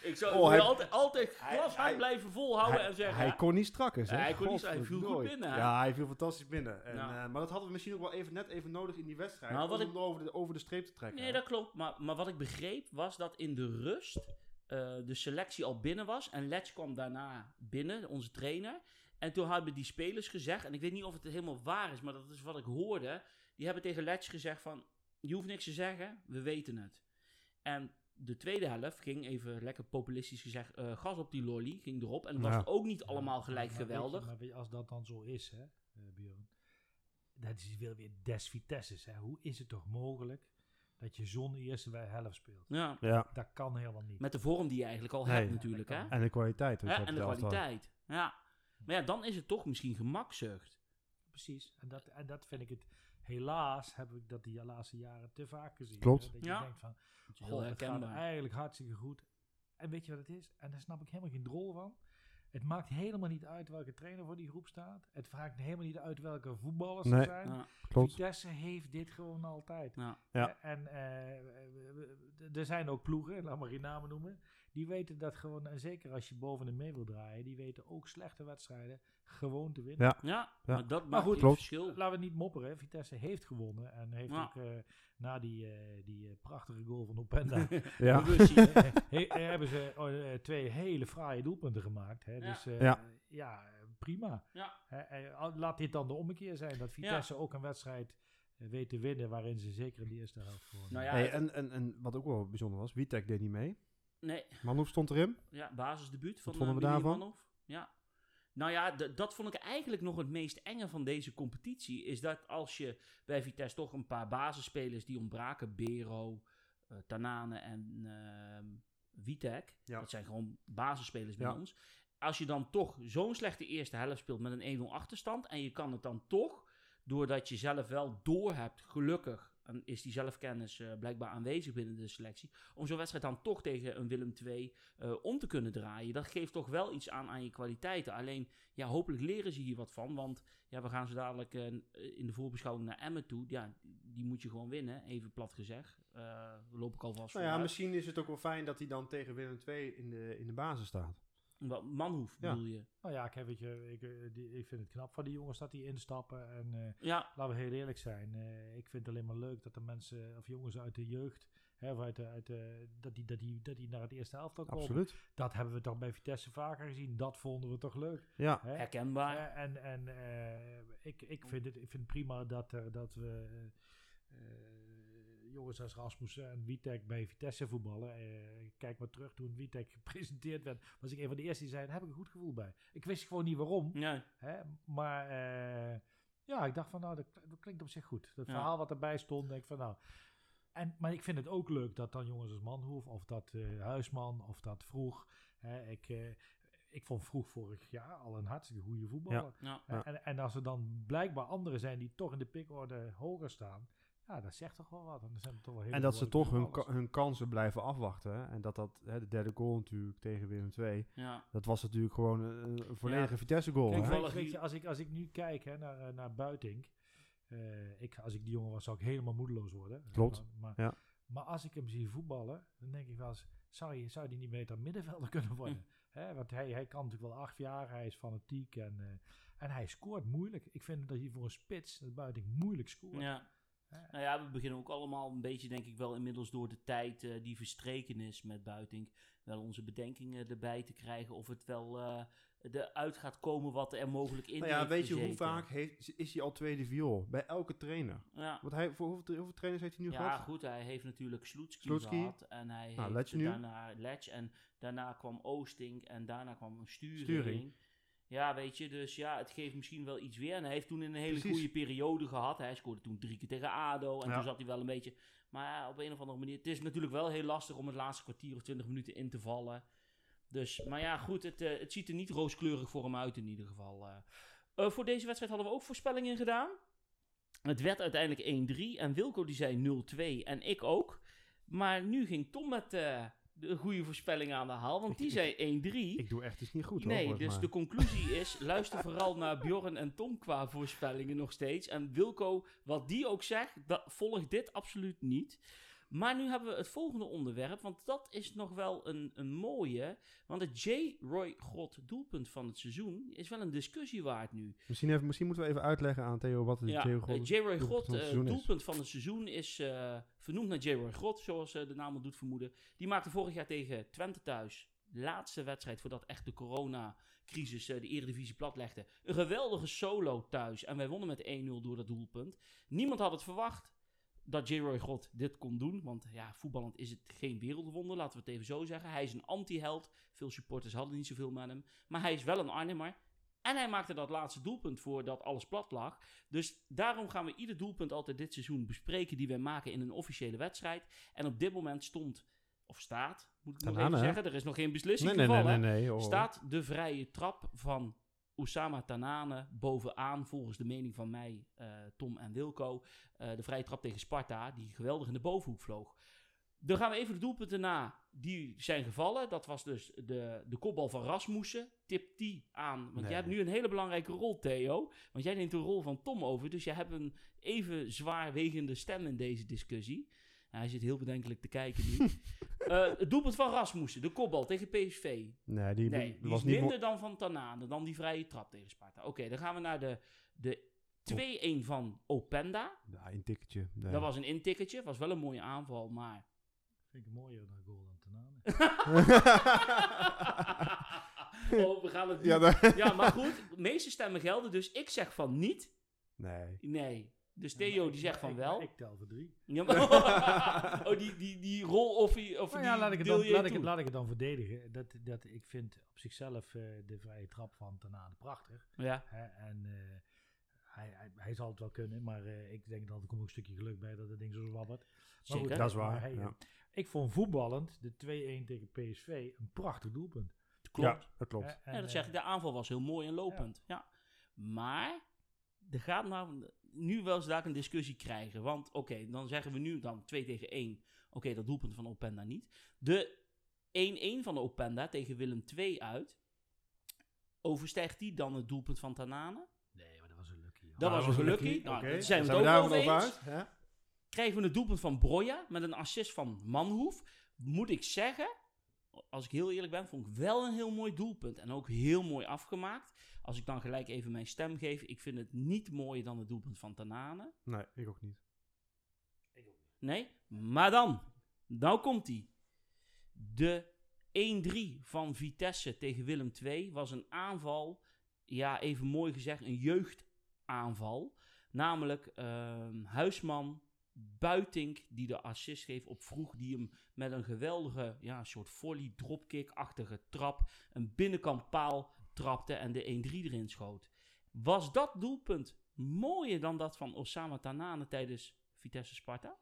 ik zou Oh, hij- altijd, altijd hij- glashard hij- blijven volhouden hij, en zeggen... hij ja, kon niet strakker, zeg. hij kon niet hij viel goed binnen, hè? Ja, hij viel fantastisch binnen. En, eh, maar dat hadden we misschien ook wel even, net even nodig in die wedstrijd. Nou, wat om ik- over de, over de streep te trekken. Nee, dat klopt. Maar, maar wat ik begreep was dat in de rust eh, de selectie al binnen was. En Letch kwam daarna binnen, onze trainer. En toen hebben die spelers gezegd, en ik weet niet of het helemaal waar is, maar dat is wat ik hoorde. Die hebben tegen Letch gezegd van, je hoeft niks te zeggen, we weten het. En de tweede helft ging, even lekker populistisch gezegd, eh, gas op die lolly, ging erop. En het was ook niet allemaal gelijk Maar weet je- geweldig. maar weet je, als dat dan zo is, hè, eh, Björn, dat is wel weer des Vitesses. Hè. Hoe is het toch mogelijk dat je zo'n eerste bij helft speelt? Ja, Ja, Dat kan helemaal niet. met de vorm die je eigenlijk al Nee. hebt natuurlijk, hè. en de kwaliteit. Hè, En de kwaliteit. Ja. Maar ja, dan is het toch misschien gemakzucht. Precies. En dat, en dat vind ik het. Helaas heb ik dat die laatste jaren te vaak gezien. Klopt. hè. Dat Ja. je denkt van, Dat is goh, heel het gaat eigenlijk hartstikke goed. En weet je wat het is? En daar snap ik helemaal geen drol van. Het maakt helemaal niet uit welke trainer voor die groep staat. Het maakt helemaal niet uit welke voetballers Nee. er zijn. Ja, Klopt. Vitesse heeft dit gewoon altijd. ja. Ja. En eh, er zijn ook ploegen, laat maar geen namen noemen, die weten dat gewoon, en zeker als je boven de mee wil draaien, die weten ook slechte wedstrijden gewoon te winnen. Ja. ja, Ja. maar dat Maar maakt goed, verschil. Laten we niet mopperen, Vitesse heeft gewonnen en heeft Ja. ook eh, na die, eh, die eh, prachtige goal van Openda (laughs) Ja. (laughs) He- hebben ze eh, twee hele fraaie doelpunten gemaakt. Hè? Ja. Dus eh, Ja. ja, prima. Ja. Hè, al- laat dit dan de ommekeer zijn, dat Vitesse ook een wedstrijd weet te winnen, waarin ze zeker in de eerste helft gewonnen Nou ja, Hey, en, en, en wat ook wel bijzonder was, Witek deed niet mee. Nee, Manhoef stond erin. ja, basisdebuut van vonden eh, we daarvan? Manhoef. Ja. Nou ja, dat vond ik eigenlijk nog het meest enge van deze competitie. Is dat als je bij Vitesse toch een paar basisspelers die ontbraken, Bero, eh, Tanane en ehm Witek. Ja. Dat zijn gewoon basisspelers bij Ja. ons. Als je dan toch zo'n slechte eerste helft speelt met een 1-0 achterstand. En je kan het dan toch, doordat je zelf wel door hebt, gelukkig. Is die zelfkennis eh, blijkbaar aanwezig binnen de selectie. Om zo'n wedstrijd dan toch tegen een Willem II eh, om te kunnen draaien. Dat geeft toch wel iets aan aan je kwaliteiten. Alleen, ja, hopelijk leren ze hier wat van. Want ja, we gaan zo dadelijk eh, in de voorbeschouwing naar Emmen toe. Ja, die moet je gewoon winnen, even plat gezegd. We lopen ik alvast Nou ja, vooruit. misschien is het ook wel fijn dat hij dan tegen Willem II in de, in de basis staat. Wat, Manhoef Ja. bedoel je? Nou ja, kijk, weet je, ik, eh, die, ik vind het knap van die jongens dat die instappen. En eh, Ja, laten we heel eerlijk zijn. eh, ik vind het alleen maar leuk dat de mensen, of jongens uit de jeugd, hè, of uit de, uit de, dat, die, dat, die, dat die naar het eerste helftal komen. Absoluut. Dat hebben we toch bij Vitesse vaker gezien. Dat vonden we toch leuk. Ja. Hè? herkenbaar. En en eh, ik, ik, vind het, ik vind het prima dat, er, dat we eh, jongens als Rasmussen en Witek bij Vitesse voetballen. Eh, kijk maar terug toen Witek (laughs) gepresenteerd werd. Was ik een van de eerste die zei, daar heb ik een goed gevoel bij. Ik wist gewoon niet waarom. Hè? Maar eh, ja, ik dacht van nou, dat, dat klinkt op zich goed. Dat Ja. verhaal wat erbij stond, denk ik van nou... En, maar ik vind het ook leuk dat dan jongens als Manhoef, of dat eh, Huisman, of dat Vroeg... Hè, ik, ik vond Vroeg vorig jaar al een hartstikke goede voetballer. ja. En, en als er dan blijkbaar anderen zijn die toch in de pickorde hoger staan... Ja, dat zegt toch wel wat. En, dan zijn toch wel hele En dat ze toch hun, ka- hun kansen blijven afwachten. hè. En dat dat, hè, de derde goal natuurlijk tegen Willem II, ja. dat was natuurlijk gewoon een, een volledige Vitesse goal. Kijk, hè. Weet, je, als ik, als ik nu kijk hè, naar, eh, naar Buitink. eh, ik, als ik die jongen was, zou ik helemaal moedeloos worden. Klopt, Maar, ja. maar als ik hem zie voetballen, dan denk ik wel eens, zou, je, zou die niet beter middenvelder (laughs) kunnen worden? Hè, want hij, hij kan natuurlijk wel acht jaar, hij is fanatiek en, eh, en hij scoort moeilijk. Ik vind dat hij voor een spits, dat Buitink, moeilijk scoort. Ja. Nou ja, we beginnen ook allemaal een beetje, denk ik wel, inmiddels door de tijd eh, die verstreken is met Buiting, wel onze bedenkingen erbij te krijgen of het wel eh eruit gaat komen wat er mogelijk in Nou ja, weet je hoe vaak heeft, is hij al tweede viool? Bij elke trainer. Ja. Want hij, voor hoeveel, hoeveel trainers heeft hij nu Ja, gehad? goed, hij heeft natuurlijk Sloetski gehad en hij Nou, heeft daarna Letch en daarna kwam Oosting en daarna kwam sturing. Sturing. Ja, weet je, dus ja, het geeft misschien wel iets weer. En hij heeft toen een hele Precies. goede periode gehad. Hij scoorde toen drie keer tegen ADO en Ja. toen zat hij wel een beetje... Maar ja, op een of andere manier... Het is natuurlijk wel heel lastig om het laatste kwartier of twintig minuten in te vallen. Dus, maar ja, goed, het, eh, het ziet er niet rooskleurig voor hem uit in ieder geval. eh. Eh, voor deze wedstrijd hadden we ook voorspellingen gedaan. Het werd uiteindelijk 1-3 en Wilco die zei 0-2 en ik ook. Maar nu ging Tom met de goede voorspelling aan de haal, want die zei 1-3. Ik doe echt iets niet goed hoor. Nee, dus de conclusie is: luister vooral naar Bjorn en Tom qua voorspellingen nog steeds. En Wilco, wat die ook zegt, dat, volg dit absoluut niet. Maar nu hebben we het volgende onderwerp, want dat is nog wel een, een mooie. Want het J. Roy God doelpunt van het seizoen is wel een discussie waard nu. Misschien, even, misschien moeten we even uitleggen aan Theo wat het Ja, Theo eh, God- J. Roy doelpunt God, van het eh, doelpunt van het seizoen is eh, vernoemd naar J. Roy God, zoals eh, de naam al doet vermoeden. Die maakte vorig jaar tegen Twente thuis, laatste wedstrijd voordat echt de coronacrisis eh, de eredivisie platlegde. Een geweldige solo thuis en wij wonnen met 1-0 door dat doelpunt. Niemand had het verwacht dat J. Roy God dit kon doen, want ja, voetballend is het geen wereldwonder, laten we het even zo zeggen. Hij is een anti-held, veel supporters hadden niet zoveel met hem, maar hij is wel een Arnhemmer. En hij maakte dat laatste doelpunt voor dat alles plat lag. Dus daarom gaan we ieder doelpunt altijd dit seizoen bespreken die wij maken in een officiële wedstrijd. En op dit moment stond, of staat, moet ik nog even zeggen, er is nog geen beslissing Nee, nee, nee, gevallen. nee, nee. hoor. Staat de vrije trap van Oussama Tanane bovenaan, volgens de mening van mij, eh, Tom en Wilco. eh, de vrije trap tegen Sparta, die geweldig in de bovenhoek vloog. Dan gaan we even de doelpunten na. Die zijn gevallen. Dat was dus de, de kopbal van Rasmussen. Tip die aan. Want Nee. jij hebt nu een hele belangrijke rol, Theo. Want jij neemt de rol van Tom over. Dus jij hebt een even zwaarwegende stem in deze discussie. Nou, hij zit heel bedenkelijk te kijken nu. (laughs) Eh, het doelpunt van Rasmussen. De kopbal tegen PSV. Nee, die, Nee, dat die was is niet mo- minder dan van Tanane, dan die vrije trap tegen Sparta. Oké, dan gaan we naar de, de 2-1 van Openda. Ja, een tikketje. Nee. Dat was een intikketje, was wel een mooie aanval, maar... Vind ik mooier dan goal dan Tanane. (laughs) oh, we gaan het ja, doen. Ja, maar goed, de meeste stemmen gelden, dus ik zeg van niet. nee. Nee. Dus Ja, maar Theo die zegt van ik- wel. Ik tel voor drie. Ja, maar- (laughs) oh, die, die, die rol of, die- of Nou die ja, laat ik, het dan, je laat, ik toe. het, laat ik het dan verdedigen. Dat, dat, ik vind op zichzelf eh, de vrije trap van Tanane prachtig. Ja, Hè? En eh, hij, hij, hij zal het wel kunnen, maar eh, ik denk dat er komt ook een stukje geluk bij dat het ding zo zwabbert. Maar zeker. Dat is waar, hij, ja. Ik vond voetballend de 2-1 tegen PSV een prachtig doelpunt. Klopt. Ja, dat klopt. Hè? Ja, En, dat zeg ik. De aanval was heel mooi en lopend. Ja. Maar er gaat nou nu wel eens daar een discussie krijgen. Want oké, dan zeggen we nu dan 2 tegen 1. Oké, dat doelpunt van Openda niet. De 1-1 van de Openda tegen Willem 2 uit. Overstijgt die dan het doelpunt van Tanane? Nee, maar dat was een lucky. hoor. Dat Ah, was was een lucky. lucky, Nou, zijn we Zijn het we ook daar over uit? hè? Krijgen we een doelpunt van Broja met een assist van Manhoef. Moet ik zeggen, als ik heel eerlijk ben, vond ik wel een heel mooi doelpunt. En ook heel mooi afgemaakt. Als ik dan gelijk even mijn stem geef, ik vind het niet mooier dan het doelpunt van Tanane. Nee, ik ook niet. Nee, maar dan, nou komt hij. De 1-3 van Vitesse tegen Willem II was een aanval, ja even mooi gezegd, een jeugdaanval. Namelijk ehm, Huisman, Buitink die de assist geeft op vroeg, die hem met een geweldige ja, soort volley dropkick-achtige trap een binnenkant paal trapte en de 1-3 erin schoot. Was dat doelpunt mooier dan dat van Osama Tanane tijdens Vitesse Sparta?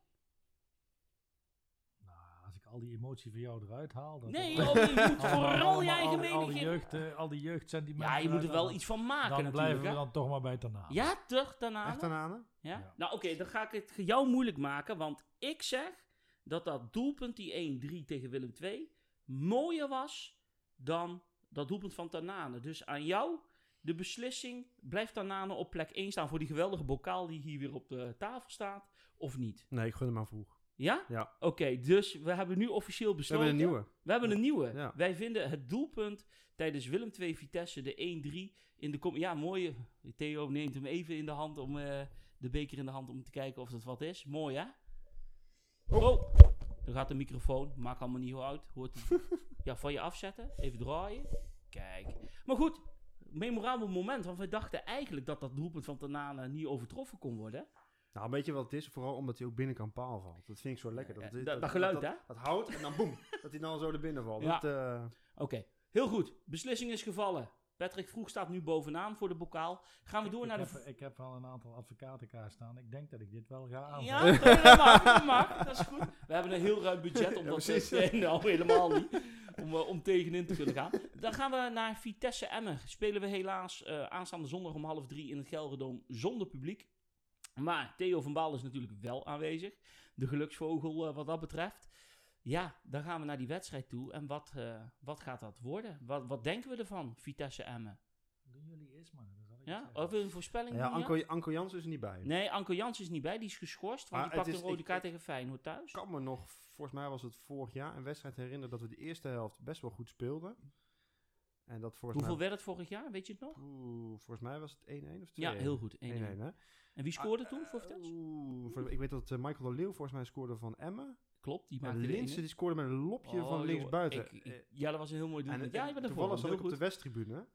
Nou, als ik al die emotie van jou eruit haal. Dat Nee, dat- oh, je moet vooral je eigen al die- al mening die jeugd, eh, Al die jeugdsentimenten. Ja, je moet er wel iets van maken Dan blijven we hè? dan toch maar bij Tanane. Ja, toch, Tanane? Echt? Ja? Ja. Nou, oké, dan ga ik het jou moeilijk maken. Want ik zeg dat dat doelpunt, die 1-3 tegen Willem II, mooier was dan dat doelpunt van Tanane. Dus aan jou de beslissing, blijft Tanane op plek 1 staan voor die geweldige bokaal die hier weer op de tafel staat, of niet? Nee, ik gun hem maar vroeg. Ja? Ja. Oké, dus we hebben nu officieel We besloten. hebben een nieuwe. We hebben een nieuwe. Ja. Wij vinden het doelpunt tijdens Willem II Vitesse, de 1-3 in de kom. Ja, mooie. Theo neemt hem even in de hand om eh, de beker in de hand om te kijken of dat wat is. Mooi hè? Oh, dan gaat de microfoon. Maakt allemaal niet uit. Hoort hij. (laughs) ja, van je afzetten. Even draaien. Kijk. Maar goed, memorabel moment. Want we dachten eigenlijk dat dat doelpunt van Tanane niet overtroffen kon worden. Nou, weet je wat het is? Vooral omdat hij ook binnenkant paal valt. Dat vind ik zo lekker. Ja, Dat, dat- dat geluid, hè? Dat, houdt en dan boem. (laughs) dat hij dan zo er binnen valt. Ja. Dat, eh, Oké, heel goed. Beslissing is gevallen. Patrick Vroeg staat nu bovenaan voor de bokaal. Gaan we door ik, naar de... heb, ik heb wel een aantal advocaten klaar staan. Ik denk dat ik dit wel ga aanvallen. Ja, dat mag, dat mag. Dat is goed. We hebben een heel ruim budget om Ja, dat te... (laughs) Nou, helemaal niet. Om, eh, om tegenin te kunnen gaan. Dan gaan we naar Vitesse Emmen. Spelen we helaas eh, aanstaande zondag om half drie in het Gelderdoom zonder publiek. Maar Theo van Baal is natuurlijk wel aanwezig. De geluksvogel eh, wat dat betreft. Ja, dan gaan we naar die wedstrijd toe. En wat, eh, wat gaat dat worden? Wat, wat denken we ervan, Vitesse Emmen? Doen jullie eerst maar. Zal ik Ja? Of een voorspelling? ja? Anko, Anko Jans is er niet bij. Nee, Anko Jans is niet bij. Die is geschorst. Want Maar die pakt is- een rode kaart ik- tegen Feyenoord thuis. Ik kan me nog, volgens mij was het vorig jaar, een wedstrijd herinneren dat we de eerste helft best wel goed speelden. En dat volgens Hoeveel mij... werd het vorig jaar? Weet je het nog? Oeh, volgens mij was het 1-1 of 2-1? Ja, heel goed. 1-1. 1-1, hè? En wie scoorde Ah, toen voor eh, Vitesse? Oeh, voor- ik weet dat eh, Michael de Leeuw volgens mij scoorde van Emmen. Klopt, die maakte Linse die scoorde met een lopje Oh, van joh, linksbuiten. ik- ik- ja, dat was een heel mooi en Ja, er toevallig zat ik op de. Westtribune.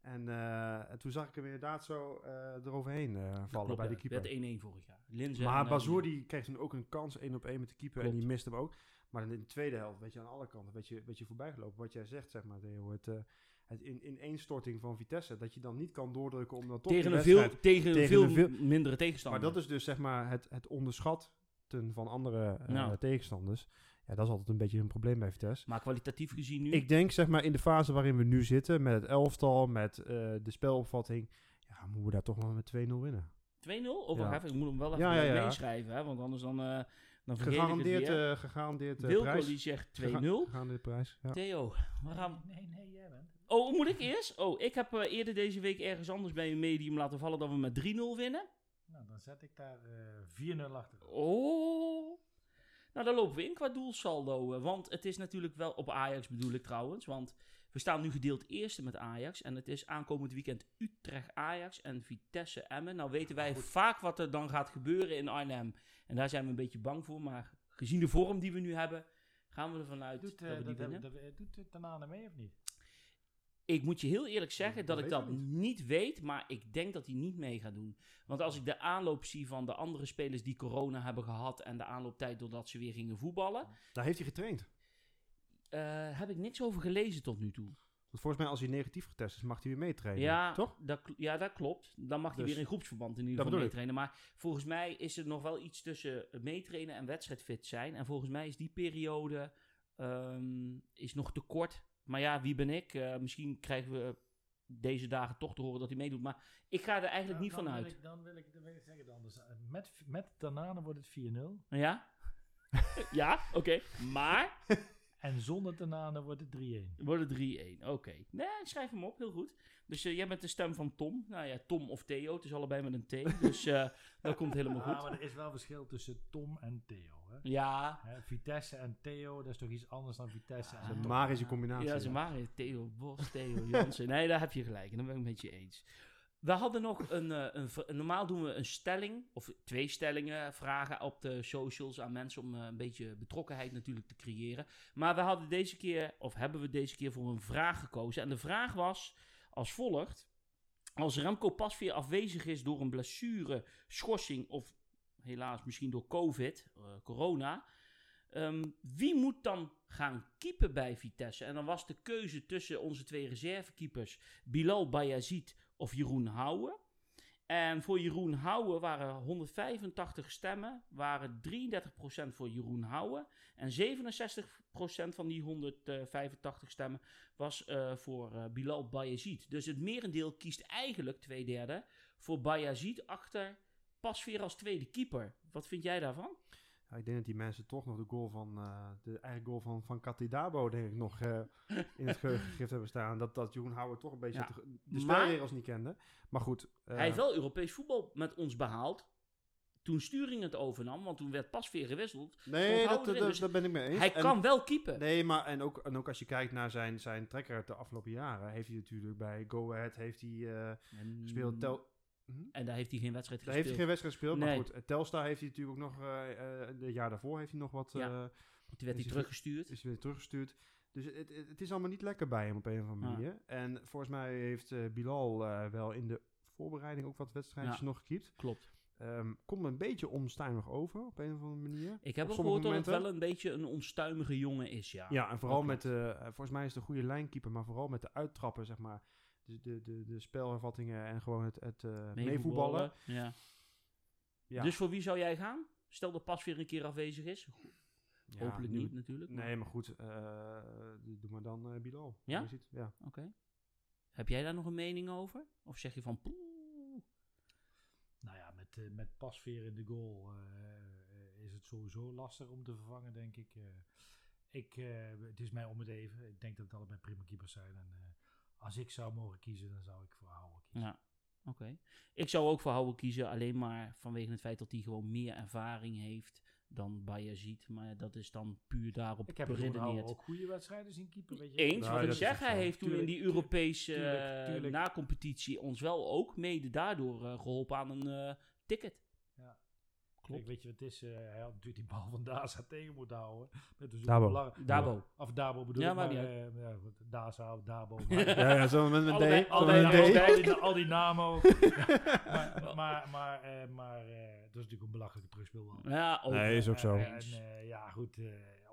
En, eh, en toen zag ik hem inderdaad zo eh, eroverheen eh, vallen Klopt, bij de keeper. werd 1-1 vorig jaar. Linzen Maar en, Bazoer die kreeg toen ook een kans één op één met de keeper en die miste hem ook. Maar in de tweede helft, weet je, aan alle kanten, weet je, weet je voorbij gelopen. Wat jij zegt, zeg maar, Theo, het, het in, ineenstorting van Vitesse, dat je dan niet kan doordrukken om dan toch tegen een veel, tegen een tegen veel, mindere tegenstander. Maar dat is dus zeg maar het, het onderschatten van andere eh, Nou. tegenstanders. Ja, dat is altijd een beetje een probleem bij Vitesse. Maar kwalitatief gezien nu... Ik denk zeg maar in de fase waarin we nu zitten, met het elftal, met eh, de spelopvatting, ja, moeten we daar toch wel met 2-0 winnen. 2-0? Of Ja. even, ik moet hem wel even Ja, ja, ja. meeschrijven, hè, want anders dan, eh, Dan vergeet ik het Gegarandeerd, weer. eh gegarandeerd eh, Wilco prijs. die zegt 2-0. Gega- Gegarandeerd prijs, ja. Theo, waar gaan Nee, nee, jij bent. Oh, moet ik eerst? Oh, ik heb eh, eerder deze week ergens anders bij een medium laten vallen dat we met 3-0 winnen. Nou, dan zet ik daar eh 4-0 achter. Oh. Nou, dan lopen we in qua doelsaldo. eh, Want het is natuurlijk wel op Ajax bedoel ik trouwens. Want we staan nu gedeeld eerste met Ajax. En het is aankomend weekend Utrecht-Ajax en Vitesse-Emmen. Nou weten wij vaak wat er dan gaat gebeuren in Arnhem. En daar zijn we een beetje bang voor. Maar gezien de vorm die we nu hebben, gaan we ervan uit Doet, dat eh we die dat, winnen. doet mee of niet? Ik moet je heel eerlijk zeggen Dat dat ik dat niet weet, maar ik denk dat hij niet mee gaat doen. Want als ik de aanloop zie van de andere spelers die corona hebben gehad en de aanlooptijd doordat ze weer gingen voetballen, Daar heeft hij getraind. eh, heb ik niks over gelezen tot nu toe. Want volgens mij als hij negatief getest is, mag hij weer meetrainen. Ja, Toch? Dat, ja, dat klopt. Dan mag hij Dus- weer in groepsverband in ieder geval meetrainen. Maar volgens mij is er nog wel iets tussen meetrainen en wedstrijdfit zijn. En volgens mij is die periode ehm, is nog te kort. Maar ja, wie ben ik? Eh, misschien krijgen we deze dagen toch te horen dat hij meedoet. Maar ik ga er eigenlijk niet dan van uit. Dan, wil ik, dan wil ik zeggen het anders. Eh, Met, met Tanane wordt het 4-0. Ja? (laughs) ja, oké. Maar En zonder Tanane wordt het 3-1. wordt het 3-1. Oké. Nee, ik schrijf hem op. Heel goed. Dus eh, jij bent de stem van Tom. Nou ja, Tom of Theo. Het is allebei met een T. (laughs) Dus eh, dat komt helemaal Ah, goed. maar er is wel verschil tussen Tom en Theo. Hè? Ja, Hè, Vitesse en Theo, dat is toch iets anders dan Vitesse Dat en is een Tom. magische combinatie. Ja, ze maken Theo Bos, Theo Jansen. Nee, daar heb je gelijk. En daar ben ik het met je eens. We hadden nog een, eh, een, Normaal doen we een stelling, of twee stellingen, vragen op de socials aan mensen om eh, een beetje betrokkenheid natuurlijk te creëren. Maar we hadden deze keer, of hebben we deze keer voor een vraag gekozen. En de vraag was als volgt. Als Remco Pasveer afwezig is door een blessure, schorsing of helaas misschien door COVID, eh, corona. Ehm, wie moet dan gaan keeper bij Vitesse? En dan was de keuze tussen onze twee reservekeepers, Bilal Bayazid of Jeroen Houwen. En voor Jeroen Houwen waren 185 stemmen, waren 33% voor Jeroen Houwen. En 67% van die 185 stemmen was eh, voor eh, Bilal Bayazid. Dus het merendeel kiest eigenlijk, twee derde, voor Bayazid achter Pasveer als tweede keeper. Wat vind jij daarvan? Ja, ik denk dat die mensen toch nog de goal van, eh, de eigen goal van, van Katidabo, denk ik, nog eh, in het (laughs) geheugen hebben staan. Dat, dat Jeroen Houwer toch een beetje Ja. de Maar- spelregels niet kende. Maar goed. eh, Hij heeft wel Europees voetbal met ons behaald. Toen Sturing het overnam, want toen werd Pasveer gewisseld. Nee, dat, dat, dus dat ben ik mee eens. Hij En- kan wel keeper. Nee, maar en ook, en ook als je kijkt naar zijn, zijn trekker de afgelopen jaren, heeft hij natuurlijk bij Go Ahead heeft hij, gespeeld. Tel, Hm? en daar heeft hij geen wedstrijd Daar heeft hij gespeeld. geen wedstrijd gespeeld, maar goed. eh, Telstar heeft hij natuurlijk ook nog, eh de jaar daarvoor heeft hij nog wat, Ja. Toen werd hij teruggestuurd. is weer teruggestuurd. Dus het, het, is allemaal niet lekker bij hem op een of andere Ja. manier. En volgens mij heeft Bilal wel in de voorbereiding ook wat wedstrijdjes Ja. nog gekiept. Klopt. Ehm komt een beetje onstuimig over op een of andere manier. Ik heb ook gehoord dat het wel een beetje een onstuimige jongen is, ja. Ja, en vooral met de, volgens mij is het een goede lijnkeeper, maar vooral met de uittrappen, zeg maar. De, de, de, de spelhervattingen en gewoon het, het eh, meevoetballen. Ja. Ja. Dus voor wie zou jij gaan? Stel dat pas weer een keer afwezig is. Ja, Hopelijk nu- niet natuurlijk. maar- Nee, maar goed, eh, doe maar dan eh, Bilal. Ja? Ja. Oké. Heb jij daar nog een mening over? Of zeg je van... poeh? Nou ja, met, met Pasveer in de goal eh, is het sowieso lastig om te vervangen, denk ik. Eh, ik eh, het is mij om het even. Ik denk dat het allebei prima keepers zijn. En als ik zou mogen kiezen, dan zou ik voor Houwer kiezen. Ja, oké. Ik zou ook voor Houwe kiezen, alleen maar vanwege het feit dat hij gewoon meer ervaring heeft dan Bayazid. Maar dat is dan puur daarop Ik heb beredeneerd. ook goede wedstrijden zien keeper. Weet je. Eens, Nou, wat ik zeg, hij heeft toen in die Europese tuurlijk, eh, tuurlijk. na-competitie ons wel ook mede daardoor eh, geholpen aan een eh, ticket. Klopt. Kijk, weet je wat het is? Eh, hij had natuurlijk die bal van Daza (laughs) tegen moeten houden. Met dus Dabo. belang- Dabo. Of Dabo bedoel Ja, ik, maar niet eh, ja, Daza of Dabo. (laughs) maar- Ja, ja, zo met een D. Al, die, al die namen ook. (laughs) maar maar, maar, eh, maar eh, dat is natuurlijk een belachelijke terugspelbal. Ja, ook. Nee, is ook zo. En eh, ja, goed, eh,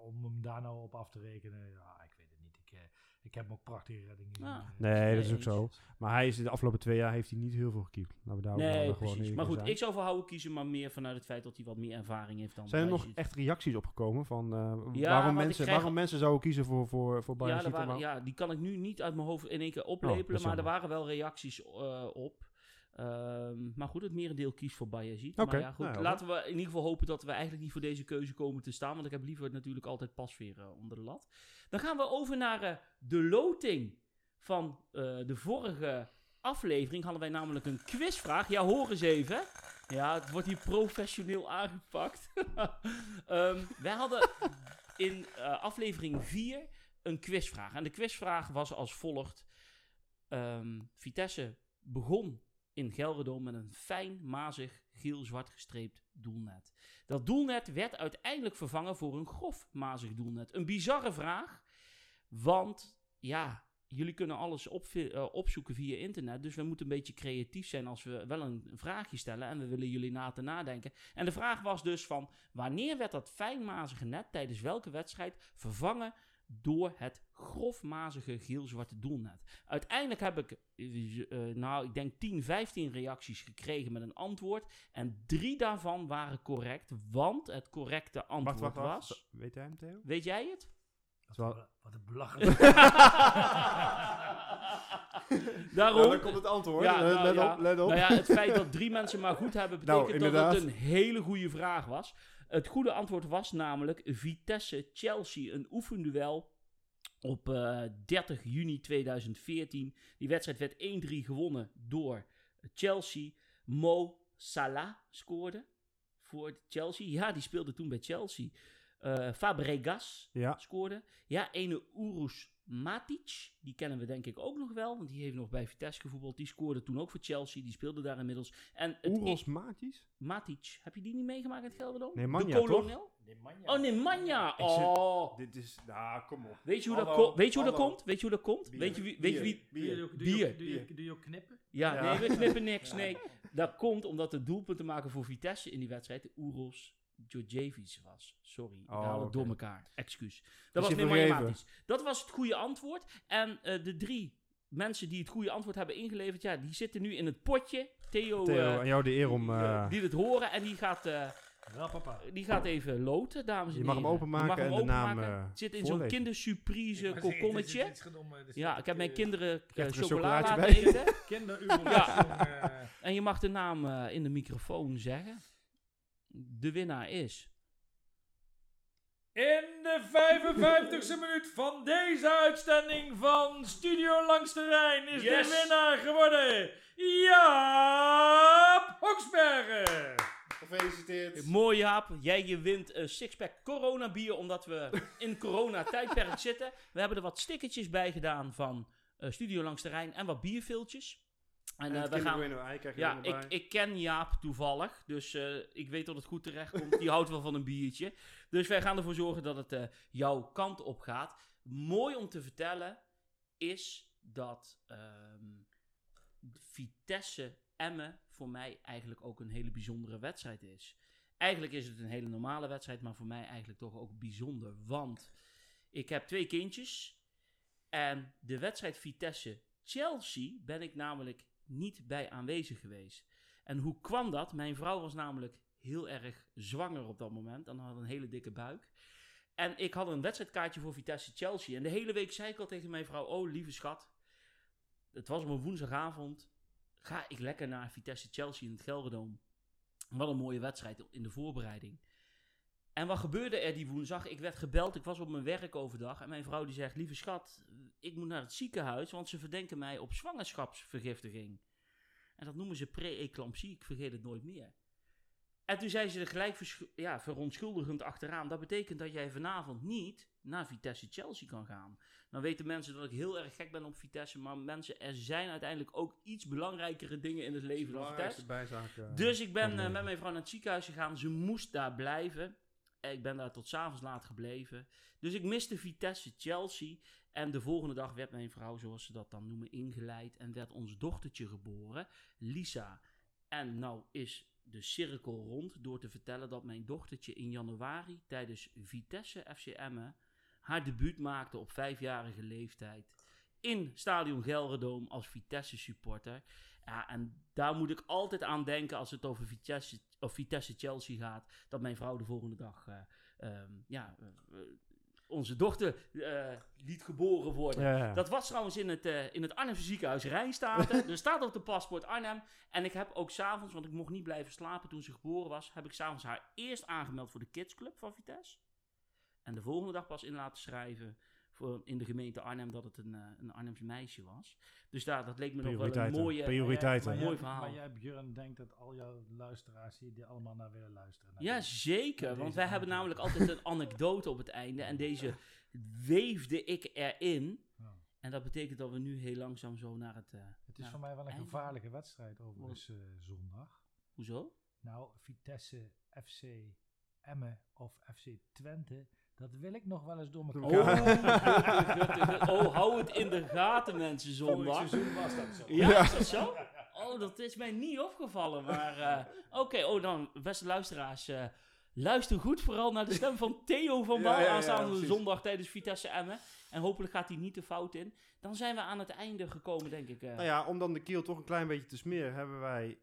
om hem daar nou op af te rekenen, ja, ik weet het niet. Ik, heb hem ook prachtige reddingen gezien. Ah. eh. Nee, dat is ook zo. Maar hij is de afgelopen twee jaar heeft hij niet heel veel gekiept. Laten we daar Nee, gewoon precies. Maar goed, zijn. ik zou voor Houwe kiezen, maar meer vanuit het feit dat hij wat meer ervaring heeft dan Zijn er nog echt reacties opgekomen van eh, Ja, waarom, mensen, krijg- waarom mensen zouden kiezen voor, voor, voor Ja, Bayern er waren, Zitema? ja, die kan ik nu niet uit mijn hoofd in één keer Oh, oplepelen, is maar er waren wel reacties eh, op. Ehm, maar goed, het merendeel kiest voor Bayezid. Oké, Maar ja, goed, nou laten we in ieder geval hopen dat we eigenlijk niet voor deze keuze komen te staan. Want ik heb liever natuurlijk altijd Pasveer eh, onder de lat. Dan gaan we over naar eh, de loting van eh, de vorige aflevering. Hadden wij namelijk een quizvraag. Ja, hoor eens even. Ja, het wordt hier professioneel aangepakt. (laughs) Ehm, wij hadden in aflevering 4 een quizvraag. En de quizvraag was als volgt. Ehm, Vitesse begon in Gelredome met een fijn, mazig, geel-zwart gestreept doelnet. Dat doelnet werd uiteindelijk vervangen voor een grof, mazig doelnet. Een bizarre vraag, want ja, jullie kunnen alles op, opzoeken via internet. Dus we moeten een beetje creatief zijn als we wel een vraagje stellen en we willen jullie na te nadenken. En de vraag was dus van, wanneer werd dat fijnmazige net tijdens welke wedstrijd vervangen door het grofmazige geel-zwarte doelnet. Uiteindelijk heb ik, eh, nou, ik denk 10, 15 reacties gekregen met een antwoord. En drie daarvan waren correct, want het correcte antwoord wacht, wacht. was... Weet jij hem, Theo? Weet jij het? Wat, Wel- wat een belachelijk. (laughs) (laughs) Daarom... Nou, dan komt het antwoord. Ja, Eh, nou let ja. op, let op. Nou ja, het feit dat drie mensen maar goed hebben, (laughs) Nou, betekent dat het een hele goede vraag was. Het goede antwoord was namelijk Vitesse-Chelsea, een oefenduel op eh, 30 juni 2014. Die wedstrijd werd 1-3 gewonnen door Chelsea. Mo Salah scoorde voor Chelsea. Ja, die speelde toen bij Chelsea. Eh Fabregas Ja, scoorde. Ja, ene Urus Matic, die kennen we denk ik ook nog wel, want die heeft nog bij Vitesse gevoetbald. Die scoorde toen ook voor Chelsea, die speelde daar inmiddels. En het Oeros Matis? Matic, heb je die niet meegemaakt in het Gelderdoom? Nee, Manja, De kolonel? Nemanja. Oh, nee, Manja. Ik zit- Oh. Dit is, nou, kom op. Weet je hoe dat, Hallo, weet je hoe dat hallo. komt? Weet je hoe dat komt? Bier, Weet je wie... Weet je wie Doe je, ook- doe, Bier. je, doe, je, doe je ook knippen? ja, Ja. nee, we knippen niks. Nee, dat komt omdat het doelpunt te maken voor Vitesse in die wedstrijd de Oeros Djordjevic was. Sorry, ik Oh, haal het door elkaar. Excuus. Dat Is was je? Matic. Dat was het goede antwoord. En eh, de drie mensen die het goede antwoord hebben ingeleverd, ja, die zitten nu in het potje. Theo, Theo, eh, aan jou de eer om... eh, die het horen en die gaat, eh, Wel papa. die gaat even loten, dames en je heren. mag hem openmaken Je mag hem en de naam openmaken. eh, Het zit in zo'n kindersurprise kokonnetje. is- is genomen, Ja, ik heb mijn eh, kinderen eh, er chocola laten bij? eten. (laughs) Kinderuur. Ja. En je mag de naam eh, in de microfoon zeggen. De winnaar is... In de 55ste minuut van deze uitzending van Studio Langs de Rijn is Yes. de winnaar geworden Jaap Hoksbergen. Gefeliciteerd. Mooi Jaap, jij je wint een sixpack corona bier omdat we in corona tijdperk (laughs) zitten. We hebben er wat stickertjes bij gedaan van eh, Studio Langs de Rijn en wat bierviltjes. En, En eh, we gaan... Kinder Bueno ei krijg je Ja, ik, ik ken Jaap toevallig, dus eh, ik weet dat het goed terecht komt. Die (laughs) houdt wel van een biertje. Dus wij gaan ervoor zorgen dat het eh, jouw kant op gaat. Mooi om te vertellen is dat ehm, Vitesse Emmen voor mij eigenlijk ook een hele bijzondere wedstrijd is. Eigenlijk is het een hele normale wedstrijd, maar voor mij eigenlijk toch ook bijzonder. Want ik heb twee kindjes en de wedstrijd Vitesse-Chelsea ben ik namelijk niet bij aanwezig geweest. En hoe kwam dat? Mijn vrouw was namelijk heel erg zwanger op dat moment en had een hele dikke buik. En ik had een wedstrijdkaartje voor Vitesse-Chelsea. En de hele week zei ik al tegen mijn vrouw: Oh, lieve schat. Het was op een woensdagavond. Ga ik lekker naar Vitesse-Chelsea in het Gelderdoom. Wat een mooie wedstrijd in de voorbereiding. En wat gebeurde er die woensdag? Ik werd gebeld, ik was op mijn werk overdag. En mijn vrouw die zegt, lieve schat, ik moet naar het ziekenhuis, want ze verdenken mij op zwangerschapsvergiftiging. En dat noemen ze pre-eclampsie, ik vergeet het nooit meer. En toen zei ze er gelijk ja, verontschuldigend achteraan. Dat betekent dat jij vanavond niet naar Vitesse-Chelsea kan gaan. Dan weten mensen dat ik heel erg gek ben op Vitesse. Maar mensen, er zijn uiteindelijk ook iets belangrijkere dingen in het leven dan Vitesse. Bijzaak. Dus ik ben eh, met mijn vrouw naar het ziekenhuis gegaan. Ze moest daar blijven. Ik ben daar tot s'avonds laat gebleven. Dus ik miste Vitesse Chelsea. En de volgende dag werd mijn vrouw, zoals ze dat dan noemen, ingeleid. En werd ons dochtertje geboren, Lisa. En nou is de cirkel rond door te vertellen dat mijn dochtertje in januari tijdens Vitesse FC Emmen haar debuut maakte op vijfjarige leeftijd. In Stadion Gelredome als Vitesse supporter. Ja, en daar moet ik altijd aan denken als het over Vitesse, of Vitesse Chelsea gaat. Dat mijn vrouw de volgende dag eh, ehm, ja, eh, onze dochter eh, liet geboren worden. Ja, ja. Dat was trouwens in het, in het Arnhemse ziekenhuis Rijnstaten. (laughs) er staat op de paspoort Arnhem. En ik heb ook s'avonds, want ik mocht niet blijven slapen toen ze geboren was, heb ik s'avonds haar eerst aangemeld voor de kidsclub van Vitesse. En de volgende dag pas in laten schrijven voor, in de gemeente Arnhem dat het een, eh, een Arnhems meisje was. Dus daar, dat leek me nog wel een mooie... Prioriteiten. Jij, Mooi verhaal. Maar jij, Björn, denkt dat al jouw luisteraars hier die allemaal naar willen luisteren. naar Ja, zeker. Want wij hebben namelijk altijd een (laughs) anekdote op het einde. En deze weefde ik erin. Ja. En dat betekent dat we nu heel langzaam zo naar het... eh, Het is voor mij wel een einde. gevaarlijke wedstrijd overigens eh, zondag. hoezo? Nou, Vitesse, FC Emmen of FC Twente, dat wil ik nog wel eens door elkaar. Oh, oh, hou het in de gaten, mensen, Vorig zondag. seizoen was dat zo. Ja, is dat zo? Oh, dat is mij niet opgevallen. Maar eh, oké, oh dan, beste luisteraars. eh, luister goed vooral naar de stem van Theo van (laughs) Ja, Bal ja, ja, aanstaande zondag tijdens Vitesse Emmen. En hopelijk gaat hij niet de fout in. Dan zijn we aan het einde gekomen, denk ik. eh. Nou ja, om dan de kiel toch een klein beetje te smeren, hebben wij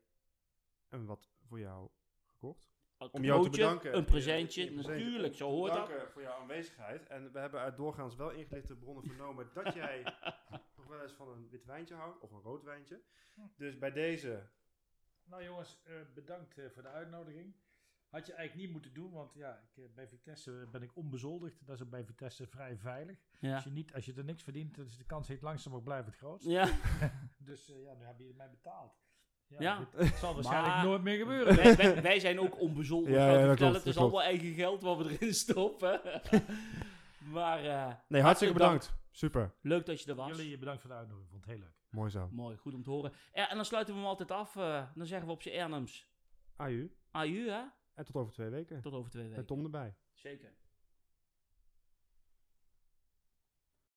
een wat voor jou gekocht. Een Om jou te bedanken. Een presentje, Ja, een presentje. natuurlijk, zo hoort dat. Dank voor jouw aanwezigheid. En we hebben uit doorgaans wel ingelichte bronnen vernomen dat (laughs) jij nog wel eens van een wit wijntje houdt, of een rood wijntje. Dus bij deze, Nou jongens, eh, bedankt eh, voor de uitnodiging. Had je eigenlijk niet moeten doen, want ja, ik, eh, bij Vitesse ben ik onbezoldigd. Dat is ook bij Vitesse vrij veilig. Ja. Als, je niet, als je er niks verdient, dan is de kans heet langzaam ook blijft het grootst. Ja, (laughs) Dus eh, ja, nu heb je mij betaald. Ja, dit zal waarschijnlijk Maar- nooit meer gebeuren. wij, wij, wij zijn ook onbezoldigd. Ja, Ja, dat klopt, het is allemaal eigen geld wat we erin stoppen. (laughs) maar eh, nee, hartstikke dank. bedankt. Super, leuk dat je er was. Jullie bedankt voor de uitnodiging, vond het heel leuk. mooi zo. Mooi, goed om te horen. Ja, en dan sluiten we hem altijd af. eh, dan zeggen we op z'n Ernems. Aju. Aju, hè? En tot over twee weken. Tot over twee Met weken. Tom erbij. Zeker.